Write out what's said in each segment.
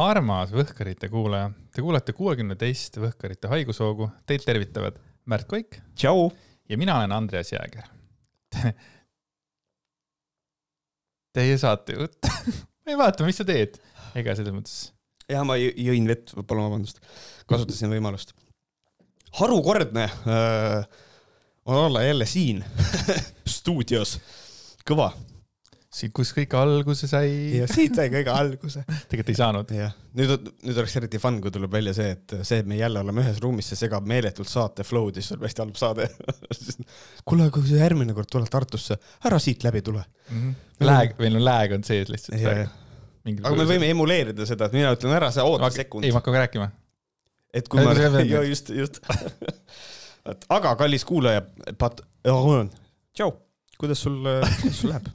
armas Võhkarite kuulaja, te kuulate kuuekümne teist Võhkarite haigushoogu, teid tervitavad Märt Koik tšau. ja mina olen Andreas Jääger. Teie saatejuht, ma ei vaata, mis sa teed, ega selles mõttes. ja ma jõ- jõin vett, palun vabandust, kasutasin võimalust. harukordne äh, on olla jälle siin stuudios, kõva. siit, kus kõik alguse sai, ja siit sai kõige alguse. tegelikult ei saanud. jah, nüüd, nüüd oleks eriti fun, kui tuleb välja see, et see, et me jälle oleme ühes ruumis, see segab meeletult saate flow'd ja siis tuleb hästi halb saade. kuule, kui sa järgmine kord tuled Tartusse, ära siit läbi tule. Lääg, meil on lääg on sees lihtsalt Ja, praegu aga me võime emuleerida seda, et mina ütlen ära, sa oota sekund ei, ma. hakkan rääkima. et kui ma just, just. aga kallis kuulaja, pat-, tšau, kuidas sul, kuidas sul läheb?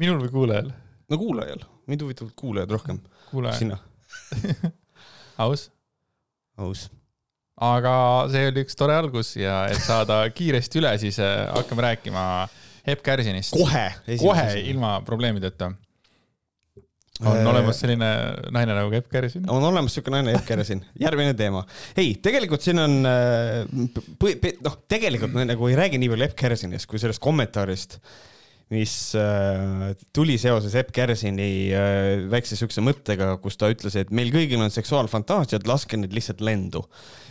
Minul või kuulajal? no kuulajal, mind huvitavad kuulajad rohkem, sina, aus. aus. aga see oli üks tore algus ja et saada kiiresti üle, siis äh, hakkame rääkima Epp Kärsinist. kohe. kohe. ilma probleemideta. on Äh, olemas selline naine nagu Epp Kärsin. on olemas siuke naine Epp Keresin, järgmine teema. ei, tegelikult siin on, noh, tegelikult me nagu ei räägi nii palju Epp Keresinist kui sellest kommentaarist, mis äh, tuli seoses Epp Kersini äh, väikse siukse mõttega, kus ta ütles, et meil kõigil on seksuaalfantaasiad, laske need lihtsalt lendu.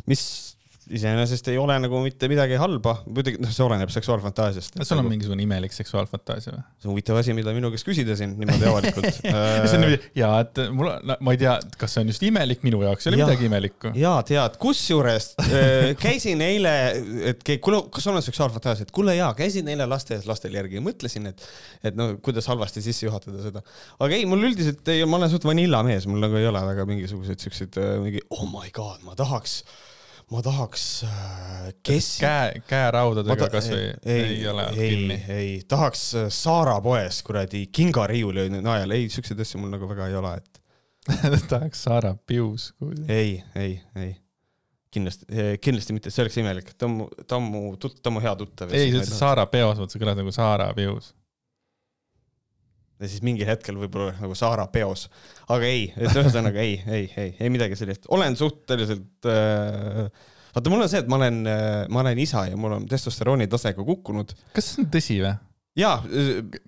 mis iseenesest ei ole nagu mitte midagi halba, muidugi noh, see oleneb seksuaalfantaasiast. sul on mingisugune imelik seksuaalfantaasia või? see on huvitav asi, mida minu käest küsida siin niimoodi avalikult see on niimoodi, jaa, et mul on, ma ei tea, kas see on just imelik, minu jaoks ei ole Jah. midagi imelikku. ja tead, kusjuures äh, käisin eile, et kuule, kas sul on seksuaalfantaasia, et kuule jaa, käisin eile lasteaias lastel järgi ja mõtlesin, et, et no kuidas halvasti sisse juhatada seda. aga ei, mul üldiselt ei, ma olen suht vanillamees, mul nagu ei ole väga mingisuguseid siukseid äh, mingi oh my god, ma tahaks, ma tahaks äh, kes. käe, käeraudadega kasvõi ei, ei ole ei kinni., ei tahaks äh, Saara poes kuradi kingariiuli najal, ei siukseid asju mul nagu väga ei ole, et tahaks Saara Pius. ei, ei, ei. kindlasti, kindlasti mitte, see oleks imelik, ta on mu, ta on mu tut-, ta on mu hea tuttav. ei, sa ütlesid Saara peos, mõtlesin, kõlas nagu Saara Pius. Ja siis mingil hetkel võib-olla nagu Saara peos, aga ei, et ühesõnaga ei, ei, ei, ei midagi sellist, olen suhteliselt äh, vaata, mul on see, et ma olen, ma olen isa ja mul on testosterooni tase ka kukkunud kas see on tõsi või? ja.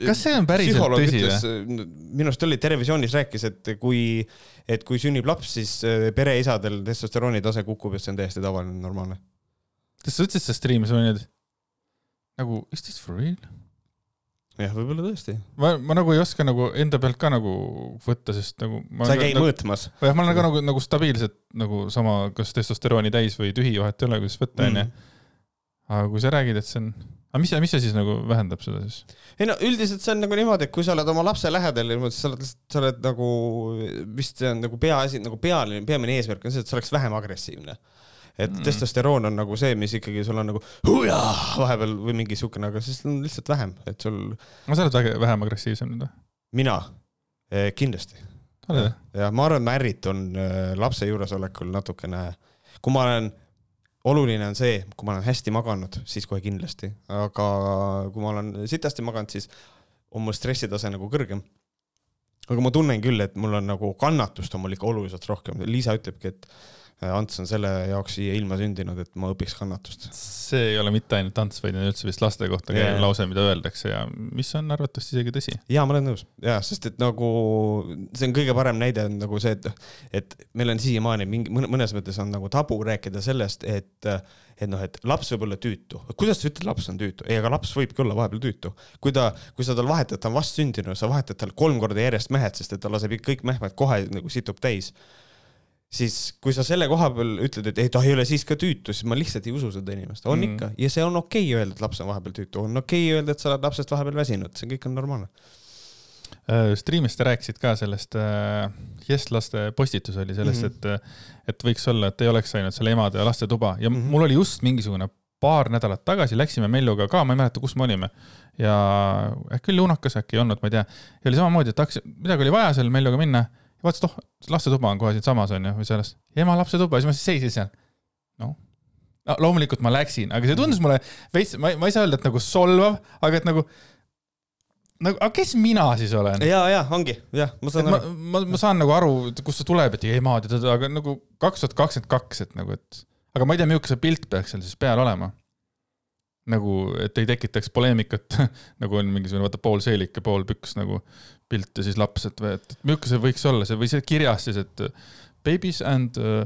kas see on päriselt tõsi või?? minu arust oli Terevisioonis rääkis, et kui, et kui sünnib laps, siis äh, pereisadel testosterooni tase kukub ja see on täiesti tavaline, normaalne. kas sa ütlesid seda striimis või nüüd? nagu is this for real? jah, võib-olla tõesti. ma, ma nagu ei oska nagu enda pealt ka nagu võtta, sest nagu. sa ei käi nagu, mõõtmas. jah, ma olen ka nagu, nagu stabiilselt nagu sama, kas testosterooni täis või tühi, vahet ei ole, kuidas võtta, onju. aga kui sa räägid, et see on, aga mis, mis see siis nagu vähendab seda siis? ei no üldiselt see on nagu niimoodi, et kui sa oled oma lapse lähedal ja niimoodi, sa oled sa oled nagu, vist see on nagu peaasi, nagu pealine, peamine eesmärk on see, et sa oleks vähem agressiivne. Et Mm. testosteroon on nagu see, mis ikkagi sul on nagu hujaa vahepeal või mingi siukene, aga siis on lihtsalt vähem, et sul, no sa oled väge, vähem agressiivsem nüüd või? mina eh, kindlasti. ja ma arvan, ma ärritun eh, lapse juuresolekul natukene, kui ma olen, oluline on see, kui ma olen hästi maganud, siis kohe kindlasti, aga kui ma olen sitasti maganud, siis on mul stressitase nagu kõrgem. aga ma tunnen küll, et mul on nagu kannatust on mul ikka oluliselt rohkem, Liisa ütlebki, et Ants on selle jaoks siia ilma sündinud, et ma õpiks kannatust. see ei ole mitte ainult tants, vaid on üldse vist laste kohta käiv Jaa. lause, mida öeldakse ja mis on arvatavasti isegi tõsi. ja ma olen nõus ja sest et nagu see on kõige parem näide on nagu see, et, et meil on siiamaani mingi mõnes mõttes on nagu tabu rääkida sellest, et, et noh, et laps võib olla tüütu. kuidas sa ütled, laps on tüütu? ei, aga laps võibki olla vahepeal tüütu. kui ta, kui sa tal vahetad, ta on vastsündinu, sa vahetad tal kolm korda järjest mehed, sest et ta laseb kõik mehmed kohe nagu situb täis siis kui sa selle koha peal ütled, et ei, ta ei ole siis ka tüütu, siis ma lihtsalt ei usu seda inimest. on Mm. ikka ja see on okei okay öelda, et laps on vahepeal tüütu, on okei okay öelda, et sa oled lapsest vahepeal väsinud, see kõik on normaalne. Streamis te rääkisite ka sellest äh,, Yes laste postitus oli sellest mm. -hmm. et, et võiks olla, et ei oleks ainult selle emade ja laste tuba ja mm. -hmm. mul oli just mingisugune paar nädalat tagasi läksime Melluga ka, ma ei mäleta, kus me olime. ja äkki oli Lunakas, äkki ei olnud, ma ei tea. ja oli samamoodi, et hakkas, midagi oli vaja seal Melluga minna ja vaatasin, et oh, lastetuba on kohe siinsamas onju või selles. ema lapsetuba, siis ma seisin seal. noh no,, loomulikult ma läksin, aga see tundus mulle veits, ma, ma ei saa öelda, et nagu solvav, aga et nagu nagu, aga kes mina siis olen? ja, ja ongi, jah, ma et saan ma aru., ma, ma saan nagu aru, kust see tuleb, et emad ja tõde, aga nagu kaks tuhat kakskümmend kaks, et nagu, et aga ma ei tea, milline see pilt peaks seal siis peal olema. nagu, et ei tekitaks poleemikat, nagu on mingisugune, vaata pool seelik ja pool püks nagu pilt ja siis laps, et, et milline see võiks olla see või see kirjas siis, et babies and uh,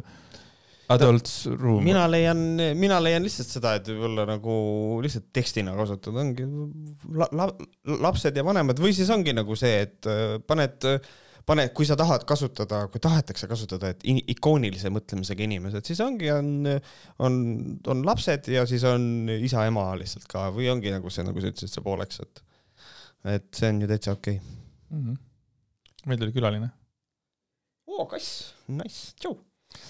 adults room. mina leian, mina leian lihtsalt seda, et võib-olla nagu lihtsalt tekstina kasutada ongi la, la, lapsed ja vanemad või siis ongi nagu see, et äh, paned, paned, kui sa tahad kasutada, kui tahetakse kasutada, et i- ikoonilise mõtlemisega inimesed, siis ongi, on, on, on lapsed ja siis on isa-ema lihtsalt ka või ongi nagu see, nagu sa ütlesid, see pooleks, et, et see on ju täitsa okei okay.. mm. -hmm. meil tuli külaline. oo, kass, nice, tšau.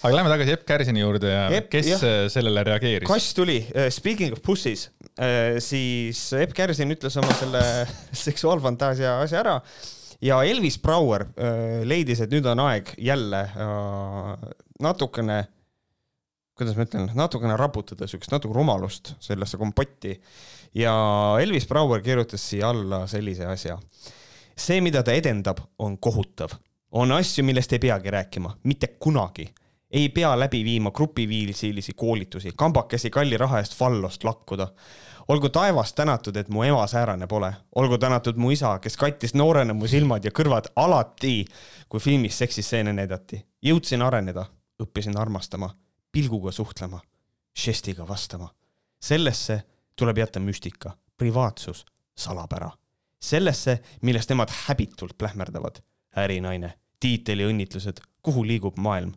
aga lähme tagasi Epp Kärsini juurde ja Epp, kes jah. sellele reageeris? kass tuli, speaking of pussies, siis Epp Kärsin ütles oma selle seksuaalfantaasia asja ära ja Elvis Brouer äh, leidis, et nüüd on aeg jälle natukene, kuidas ma ütlen, natukene raputada siukest natuke rumalust sellesse kompotti ja Elvis Brouer kirjutas siia alla sellise asja. see, mida ta edendab, on kohutav, on asju, millest ei peagi rääkima, mitte kunagi. Ei pea läbi viima grupiviisilisi koolitusi, kambakesi kalli raha eest fallost lakkuda. olgu taevas tänatud, et mu ema säärane pole, olgu tänatud mu isa, kes kattis noorena mu silmad ja kõrvad alati, kui filmis seksistseene näidati. jõudsin areneda, õppisin armastama, pilguga suhtlema, žestiga vastama. sellesse tuleb jätta müstika, privaatsus, salapära. sellesse, millest nemad häbitult plähmerdavad. ärinaine, tiitliõnnitlused, kuhu liigub maailm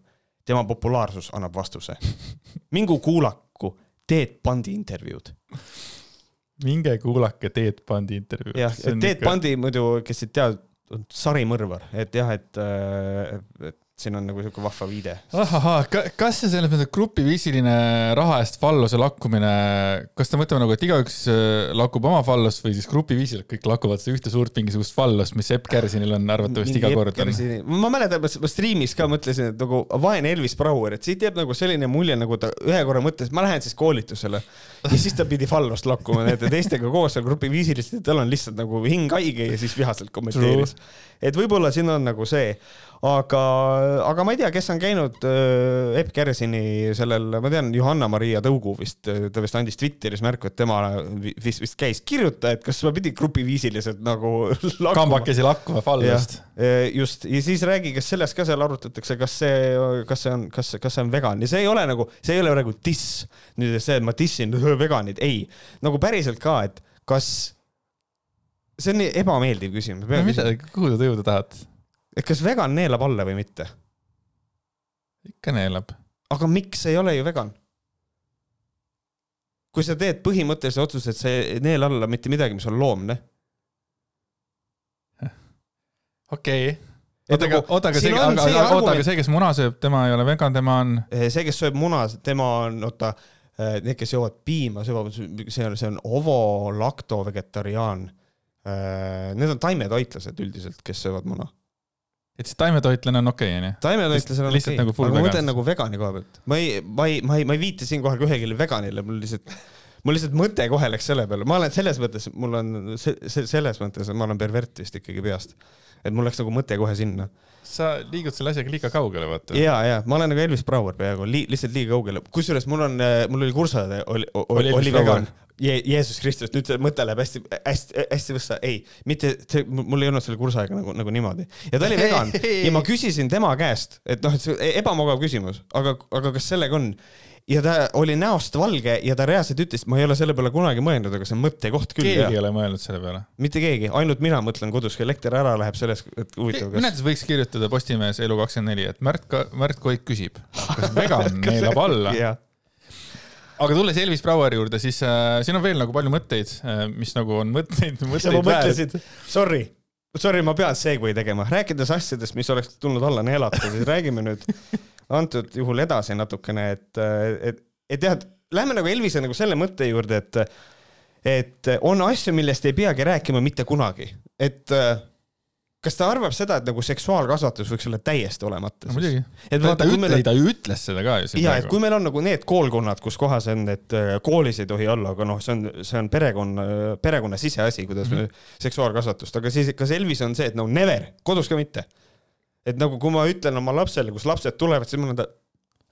tema populaarsus annab vastuse. mingu kuulaku Teet Pandi intervjuud. minge kuulake Teet Pandi intervjuud. jah, Teet Pandi muidu, kes ei tea, on sarimõrvar, et jah, et, et siin on nagu siuke vahva viide. kas see selles mõttes grupiviisiline raha eest falluse lakkumine, kas te mõtleme nagu, et igaüks äh, lakub oma fallost või siis grupiviisiliselt kõik lakuvad seda ühte suurt mingisugust fallost, mis Epp Kärsinil on arvatavasti iga kord on. ma mäletan, ma striimis ka mõtlesin, et nagu vaene Elvis Brouer, et siit jääb nagu selline mulje, nagu ta ühe korra mõtles, ma lähen siis koolitusele. ja siis ta pidi fallost lakkuma, et teistega koos seal grupiviisiliselt, tal on lihtsalt nagu hing haige ja siis vihaselt kommenteeris. et võib-olla siin on nagu see, aga, aga ma ei tea, kes on käinud äh, Epp Kärsini sellel, ma tean, Johanna-Maria Tõugu vist, ta vist andis Twitteris märku, et tema vi- vist, vist käis, kirjuta, et kas ma pidin grupiviisiliselt nagu lakkuma. kambakesi lakkuma fallost. Eh, just ja siis räägi, kas sellest ka seal arutatakse, kas see, kas see on, kas, kas see on vegan ja see ei ole nagu, see ei ole praegu diss. nüüd see, et ma dissin veganid, ei, nagu päriselt ka, et kas, see on ebameeldiv küsimus. kuhu te jõuda tahate? Et kas vegan neelab alla või mitte, ikka neelab. aga miks ei ole ju vegan? kui sa teed põhimõttelise otsuse, et sa ei neela alla mitte midagi, mis on loomne. okei okay.. Oota, aga nagu-, oota, aga see, aga, aga oota, aga see, kes muna sööb, tema ei ole vegan, tema on. see, kes sööb muna, tema on, oota, need, kes joovad piima, söövad, see on, see on ovo-lakto-vegetariaan. Need on taimetoitlased üldiselt, kes söövad muna. Et siis taimetoitlane on okei, onju. taimetoitlased on okei nagu full aga ma mõtlen nagu vegani koha pealt. ma ei, ma ei, ma ei, ma ei viita siinkohal ühelegi veganile, mul lihtsalt, mul lihtsalt mõte kohe läks selle peale, ma olen selles mõttes, mul on se- se- selles mõttes, ma olen pervert vist ikkagi peast. et mul läks nagu mõte kohe sinna. sa liigud selle asjaga liiga kaugele, vaata. ja, ja ma olen nagu Elvis Brouer peaaegu li,, lihtsalt liiga kaugele, kusjuures mul on, mul oli kursaõde, oli, Oli oli, oli vegan Je,. Jeesus Kristus, nüüd see mõte läheb hästi, hästi, hästi võssa, ei, mitte see, mul ei olnud selle kursaega nagu, nagu niimoodi ja ta oli vegan ja ma küsisin tema käest, et noh, et see ebamugav küsimus, aga, aga kas sellega on ja ta oli näost valge ja ta reaalselt ütles, ma ei ole selle peale kunagi mõelnud, aga see on mõttekoht küll keegi ja ei ole mõelnud selle peale. mitte keegi, ainult mina mõtlen kodus, kui elekter ära läheb selles, et huvitav, kas siis võiks kirjutada Postimehes Elu24, et Märt, Märt Koit küsib, kas vegan neelab alla. aga tulles Elvis Broueri juurde, siis äh, siin on veel nagu palju mõtteid äh,, mis nagu on mõtteid, mõtteid mõtlesid, sorry, sorry, ma pean segway tegema, rääkides asjadest, mis oleks tulnud alla neelata, siis räägime nüüd antud juhul edasi natukene, et, et, et jah, et lähme nagu Elvise nagu selle mõtte juurde, et, et on asju, millest ei peagi rääkima mitte kunagi, et äh, kas ta arvab seda, et nagu seksuaalkasvatus võiks olla täiesti olemata? muidugi. et ta, vaata, ta kui meil on ta ju ütles seda ka ju siin ja praegu. kui meil on nagu need koolkonnad, kus kohas on, et äh, koolis ei tohi olla, aga noh, see on, see on perekonna, perekonna siseasi, kuidas mm Mhm. -hmm. seksuaalkasvatust, aga siis kas Elvis on see, et no never, kodus ka mitte. et nagu, kui ma ütlen oma lapsele, kus lapsed tulevad, siis ma olen ta.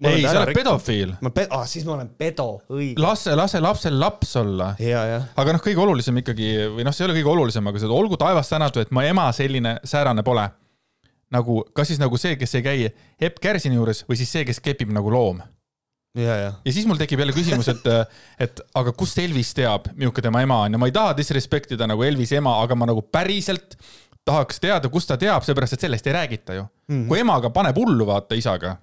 ei, sa oled. pedofiil. ma pe-, ah, siis ma olen pedo, õige. lase, lase lapsel laps olla. aga noh, kõige olulisem ikkagi või noh, see ei ole kõige olulisem, aga seda olgu taevas tänatud, et mu ema selline säärane pole. nagu, kas siis nagu see, kes ei käi Epp Kärsini juures või siis see, kes kepib nagu loom. ja, ja. ja siis mul tekib jälle küsimus, et, et aga kust Elvis teab, milline tema ema on ja ma ei taha disrespect ida nagu Elvise ema, aga ma nagu päriselt tahaks teada, kust ta teab, seepärast et sellest ei räägita ju mm. -hmm. kui emaga paneb hullu, vaata isaga,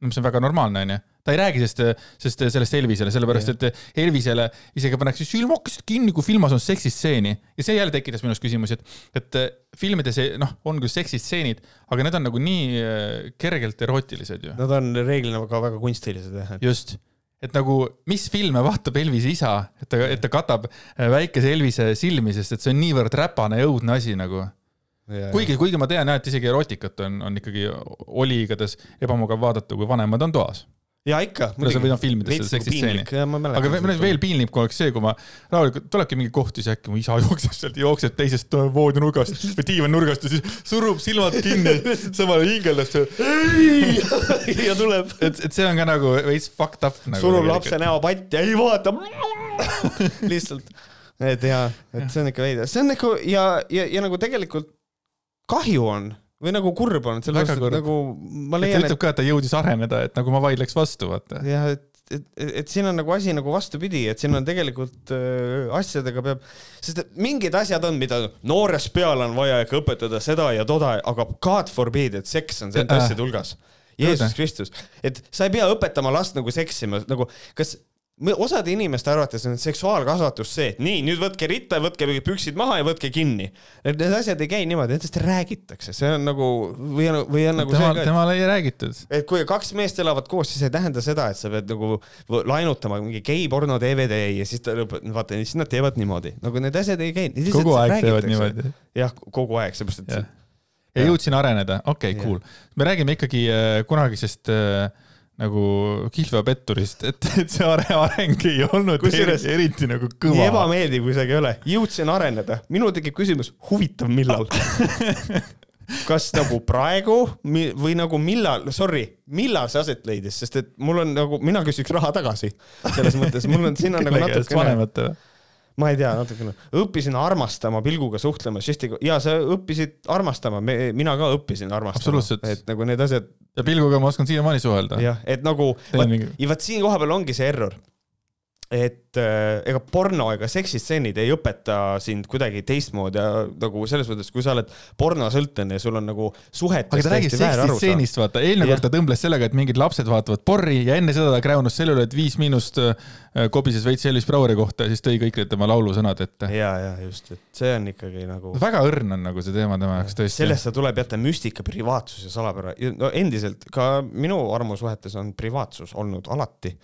mis on väga normaalne, onju. ta ei räägi sellest, sest sellest Elvisele, sellepärast et Elvisele isegi pannakse silm hakkasid kinni, kui filmas on seksistseeni ja see jälle tekitas minus küsimusi, et, et filmides ei- noh, on küll seksistseenid, aga need on nagu nii äh, kergelt erootilised ju. Nad on reeglina ka väga kunstilised jah. just, et nagu, mis filme vaatab Elvise isa, et ta, et ta katab äh, väikese Elvise silmi, sest et see on niivõrd räpane ja õudne asi nagu. kuigi, kuigi ma tean jah, et isegi erootikat on, on ikkagi, oli igatahes ebamugav vaadata, kui vanemad on toas. ja ikka. No sa võid filmides seda seksistseeni. aga veel, veel piinlik oleks see, kui ma rahulikult, tulebki mingi koht ja siis äkki mu isa jookseb sealt, jookseb teisest voodinurgast või diivannurgast ja siis surub silmad kinni, samal ajal hingeldab seal. ja tuleb, et, et see on ka nagu veits fucked up nagu. surub lapse näo patti ja ei vaata. lihtsalt, et ja, et see on ikka veider, see on nagu ja, ja, ja nagu tegelikult kahju on või nagu kurb on, sellepärast et nagu ma ta leian, ütleb ka, et ta jõudis areneda, et nagu ma vaidleks vastu, vaata et. jah, et, et, et siin on nagu asi nagu vastupidi, et siin on tegelikult äh, asjadega peab, sest et mingid asjad on, mida noorest peale on vaja ikka õpetada seda ja toda, aga god forbid, et seks on nende Äh. asjade hulgas. Jeesus Kristus, et sa ei pea õpetama last nagu seksima, nagu kas osade inimeste arvates on seksuaalkasvatus see, et nii, nüüd võtke ritta, võtke püksid maha ja võtke kinni. Need asjad ei käi niimoodi, nendest räägitakse, see on nagu või on, või on nagu temal, see ka, temale ei räägitud. et kui kaks meest elavad koos, siis ei tähenda seda, et sa pead nagu laenutama mingi geiporno DVD ja siis ta lõpeb, vaata, siis nad teevad niimoodi, nagu need asjad ei käi. kogu aeg teevad niimoodi. jah, kogu aeg, seepärast et ja jõudsin areneda, okei okay,, cool. me räägime ikkagi äh, kunagisest äh, nagu kihlveopetturist, et, et see are- areng ei olnud Kusjuures- eriti, nagu nii kõva. ebameeldiv, kui see ei ole. jõudsin areneda, minul tekib küsimus, huvitav, millal? kas nagu praegu või nagu millal, sorry, millal see aset leidis, sest et mul on nagu, mina küsiks raha tagasi. selles mõttes, mul on, siin on nagu natukene, vanemate või? ma ei tea, natukene, õppisin armastama, pilguga suhtlema, süstiga, ja sa õppisid armastama, mina ka õppisin armastama. Et nagu need asjad, ja pilguga ma oskan siiamaani suhelda. jah, et nagu, ja vot siin kohapeal ongi see error. Et äh, ega porno ega seksistseenid ei õpeta sind kuidagi teistmoodi ja nagu selles mõttes, kui sa oled pornosõltlane ja sul on nagu suhetes aga ta räägib seksistseenist, vaata, eelmine kord ta tõmbles sellega, et mingid lapsed vaatavad porri ja enne seda ta kräunus selle üle, et Viis Miinust äh, kobises veits Elvis Braueri kohta ja siis tõi kõik tema laulusõnad ette. ja, ja just, et see on ikkagi nagu, väga õrn on nagu see teema tema jaoks tõesti. sellest tuleb jätta müstika, privaatsus ja salapära, no endiselt ka minu armusuhetes on privaatsus olnud alati.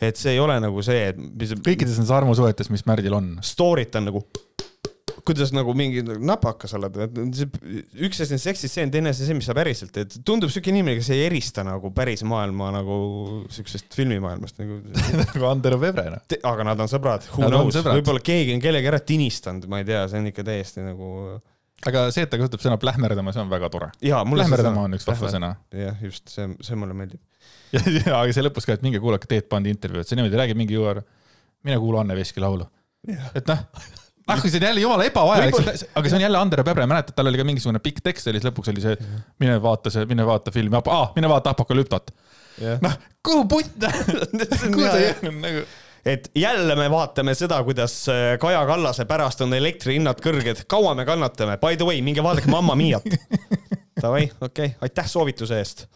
Et see ei ole nagu see, et mis kõikides nendes armusuhetes, mis Märdil on. story't on nagu, kuidas nagu mingi napakas oled, üks asi on seksistseen, teine asi see, mis sa päriselt teed, tundub siuke inimene, kes ei erista nagu päris maailma nagu siuksest filmimaailmast nagu. nagu Andero Vebre, noh. aga nad on sõbrad, who Nad on knows, võib-olla keegi on kellegi ära tinistanud, ma ei tea, see on ikka täiesti nagu. aga see, et ta kasutab sõna plähmerdama, see on väga tore. plähmerdama on üks vahva sõna. jah, just see, see mulle meeldib. ja, ja, aga see lõpus ka, et minge kuulake Teet Pandi intervjuud, see niimoodi räägib mingi juur, mine kuula Anne Veski laulu. et noh, ah see on jälle jumala ebavajalik, aga see on jälle Andero Pebre, mäletad, tal oli ka mingisugune pikk tekst oli, siis lõpuks oli see, mine vaata see, mine vaata filmi, ah, mine vaata Apokalüptot. noh, kuhu putt, kuhu ta jäänud nagu, et jälle me vaatame seda, kuidas äh, Kaja Kallase pärast on elektrihinnad kõrged, kaua me kannatame, by the way, minge vaadake Mamma Miat. Davai, okei okay., aitäh soovituse eest.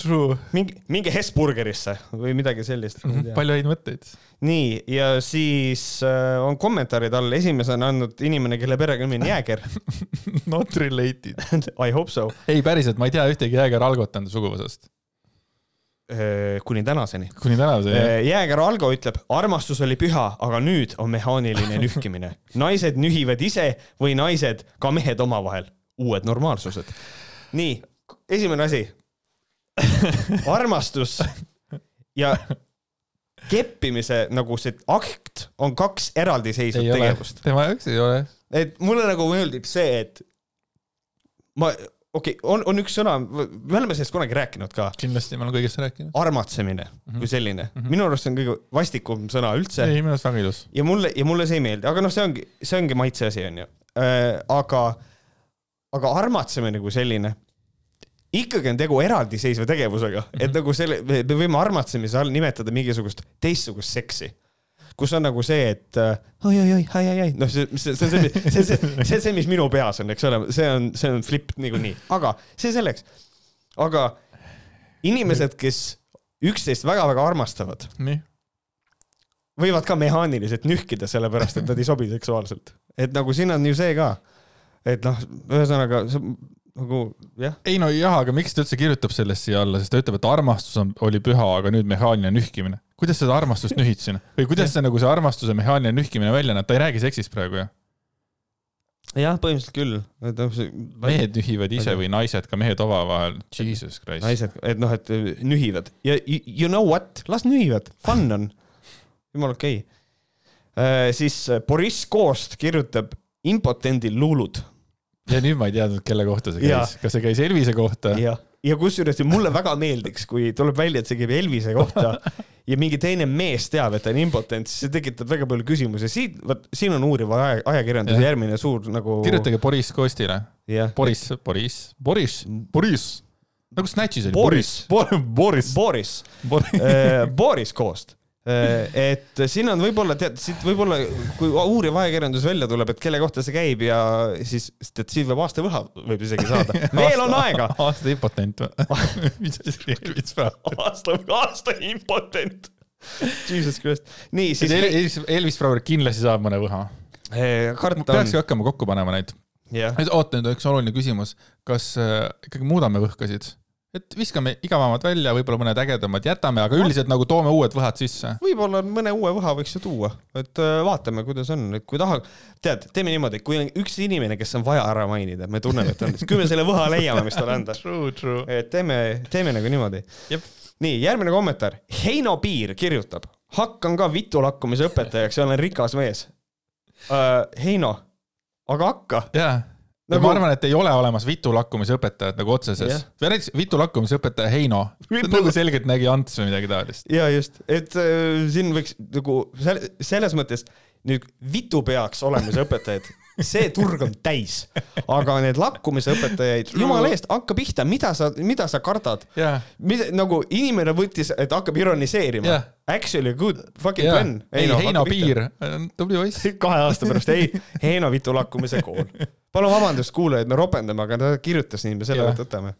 true, minge, minge Hesburgerisse või midagi sellist mm. -hmm. palju häid mõtteid. nii, ja siis äh, on kommentaarid all, esimesena andnud inimene, kelle perekonnimi on Jääger. Not related. I hope so. ei, päriselt, ma ei tea ühtegi Jääger Algot enda suguvõsast. Äh, kuni tänaseni. kuni tänaseni. Jääger Algo ütleb, armastus oli püha, aga nüüd on mehaaniline nühkimine. naised nühivad ise või naised, ka mehed omavahel. uued normaalsused. nii, esimene asi. Armastus ja keppimise nagu see akt on kaks eraldiseisvat tegevust., tema jaoks ei ole. et mulle nagu meeldib see, et ma, okei okay,, on, on üks sõna, me oleme sellest kunagi rääkinud ka, kindlasti ma olen kõigest rääkinud. armatsemine mm -hmm. kui selline mm. Mhm. -hmm. minu arust see on kõige vastikum sõna üldse ei, minu arust väga ilus. ja mulle, ja mulle see ei meeldi, aga noh, see ongi, see ongi maitse asi, onju. aga, aga armatsemine kui selline, ikkagi on tegu eraldiseisva tegevusega. Et nagu selle, me me võime armatsemise all nimetada mingisugust teistsugust seksi kus on nagu see, et äh, oi-oi-oi, ai-ai-ai, noh, see, see, see, see, see, see, see, see, mis minu peas on, eks ole, see on, see on flip niikuinii, aga see selleks. aga inimesed, kes üksteist väga-väga armastavad, võivad ka mehaaniliselt nühkida, sellepärast et nad ei sobi seksuaalselt. et nagu siin on ju see ka, et noh, ühesõnaga see nagu jah, ei no jah, aga miks ta üldse kirjutab sellest siia alla, sest ta ütleb, et armastus on, oli püha, aga nüüd mehaaniline nühkimine. kuidas seda armastust nühid siin või kuidas see nagu see armastuse mehaaniline nühkimine välja näeb, ta ei räägi seksist praegu ju. jah, põhimõtteliselt küll, noh, mehed nühivad ise või naised, ka mehed omavahel, jesus christ. naised, et noh, et nühivad ja you, know what, las nühivad, fun on, jumala okei okay.. siis äh, Boriss Koost kirjutab impotendil luulud ja nüüd ma ei teadnud, kelle kohta see käis, kas see käis Elvise kohta? ja, ja kusjuures mulle väga meeldiks, kui tuleb välja, et see käib Elvise kohta ja mingi teine mees teab, et ta on impotent, siis see tekitab väga palju küsimusi. siit, vot siin on uuriva aja, ajakirjanduse järgmine suur nagu. kirjutage Boris Kostile. Boris, Boris, Boris, Boris. nagu Snatchis oli. Boris. Boris. Boris, Boris. Boris Koost. Et siin on võib-olla tead, siit võib-olla, kui uuriv ajakirjandus välja tuleb, et kelle kohta see käib ja siis, sest et siin võib aastavõha võib isegi saada. veel on aega. aasta impotent või? mis asi Elvis praegu? aasta, aasta impotent. Jesus Christ. nii, siis Elvis, Elvis Brouwer kindlasti saab mõne võha. on peakski. hakkama kokku panema neid. nüüd oota, nüüd üks oluline küsimus. kas äh, ikkagi muudame võhkasid? Et viskame igavamad välja, võib-olla mõned ägedamad jätame, aga üldiselt nagu toome uued võhad sisse. võib-olla mõne uue võha võiks ju tuua, et äh, vaatame, kuidas on, et kui tahab, tead, teeme niimoodi, kui on üks inimene, kes on vaja ära mainida, me tunneme, et on, siis küll me selle võha leiame, mis talle anda. True, true. et teeme, teeme nagu niimoodi Jep.. nii, järgmine kommentaar. Heino Piir kirjutab, hakkan ka vitu lakkumise õpetajaks ja olen rikas mees uh,. Heino, aga hakka. jaa Nagu- ma arvan, et ei ole olemas vitu lakkumise õpetajat nagu otseses Jah.. või näiteks vitu lakkumise õpetaja Heino. Nagu selgeltnägija Ants või midagi taolist. ja just, et äh, siin võiks nagu sel- selles mõttes nüüd vitu peaks olema see õpetajad, see turg on täis, aga need lakkumise õpetajaid, jumala eest, hakka pihta, mida sa, mida sa kardad? jaa, mida nagu inimene võttis, et hakkab ironiseerima Jah. Actually good fucking jaa. plan. ei, Heino. Piir, tubli poiss. kahe aasta pärast, ei, Heino Vitu lakkumise kool. Palun vabandust, kuulajad, me ropendame, aga ta kirjutas nii, me selle võt- võtame.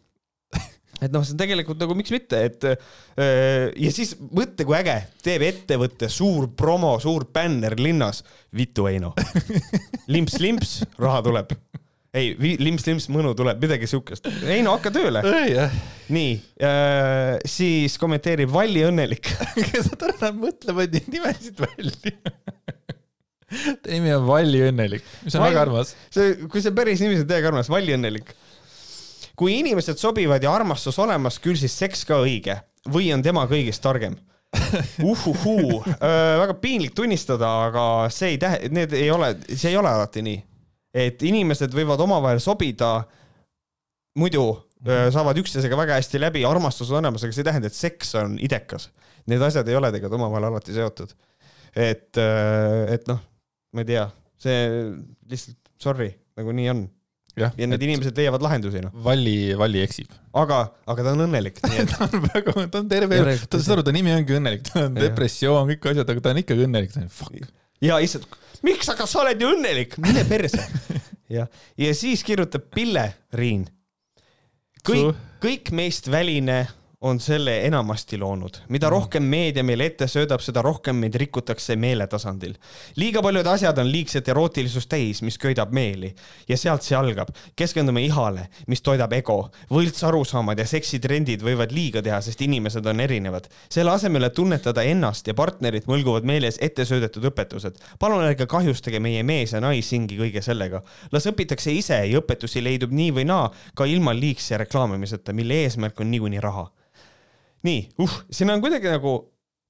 et noh, see on tegelikult nagu miks mitte, et öö, ja siis mõtle, kui äge, teeb ettevõte suur promo, suur bänner linnas, Vitu Heino. limps-limps, raha tuleb. ei, limps-limps, mõnu tuleb, midagi siukest. Heino, hakka tööle. nii, siis kommenteerib Valli Õnnelik. saad aru, nad mõtlevad neid nimesid välja. Ta nimi on Valli Õnnelik, mis on Valli- väga armas. see, kui see päris nimi on täiega armas, Valli Õnnelik. kui inimesed sobivad ja armastus olemas, küll siis seks ka õige või on tema kõigist targem uhuhuu, väga piinlik tunnistada, aga see ei tähe-, need ei ole, see ei ole alati nii. et inimesed võivad omavahel sobida, muidu öö, saavad üksteisega väga hästi läbi, armastus on olemas, aga see ei tähenda, et seks on idekas. Need asjad ei ole tegelikult omavahel alati seotud. et, et noh, ma ei tea, see lihtsalt sorry, nagu nii on jah, ja need inimesed leiavad lahendusi noh, Valli, Valli eksib. aga, aga ta on õnnelik, ta on väga, ta on terve elu, ta saad aru, ta nimi ongi õnnelik, tal on depressioon, kõik asjad, aga ta on ikkagi õnnelik, ta on fuck. ja lihtsalt, miks, aga sa oled ju õnnelik, mine perse. jah, ja siis kirjutab Pille Riin. kõik kõik meist väline on selle enamasti loonud. mida rohkem meedia meile ette söödab, seda rohkem meid rikutakse meeletasandil. liiga paljud asjad on liigset erootilisust täis, mis köidab meeli ja sealt see algab. keskendume ihale, mis toidab ego. võltsarusaamad ja seksitrendid võivad liiga teha, sest inimesed on erinevad. selle asemel, et tunnetada ennast ja partnerit, mõlguvad meeles ette söödetud õpetused. palun ärge kahjustage meie mees- ja naishingi kõige sellega. las õpitakse ise ja õpetusi leidub nii või naa ka ilma liigse reklaamimiseta, mille eesmärk on niikuinii raha nii, uh, siin on kuidagi nagu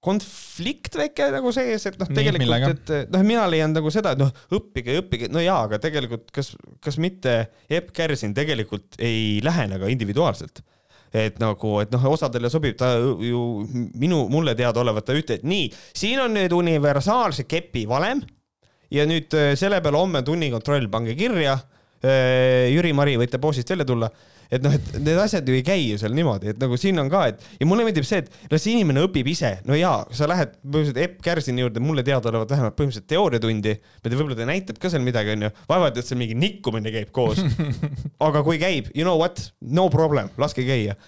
konflikt väike nagu sees, et noh, tegelikult, et noh, mina leian nagu seda, et noh, õppige, õppige, no jaa, aga tegelikult kas, kas mitte Epp Kärsin tegelikult ei lähene ka individuaalselt et nagu, et noh, osadele sobib, ta ju minu, mulle teadaolevalt ta ütleb, et nii, siin on nüüd universaalse kepi valem ja nüüd äh, selle peale homme tunnikontroll, pange kirja. Äh, Jüri-Mari, võite poosist välja tulla et noh, et need asjad ju ei käi ju seal niimoodi, et nagu siin on ka, et ja mulle meeldib see, et las inimene õpib ise, no jaa, sa lähed põhimõtteliselt Epp Kärsini juurde, mulle teadaolevalt vähemalt põhimõtteliselt teooriatundi, ma ei tea, võib-olla ta näitab ka seal midagi, onju, vaevalt, et seal mingi nikkumine käib koos. aga kui käib, you know what, no problem, laske käia.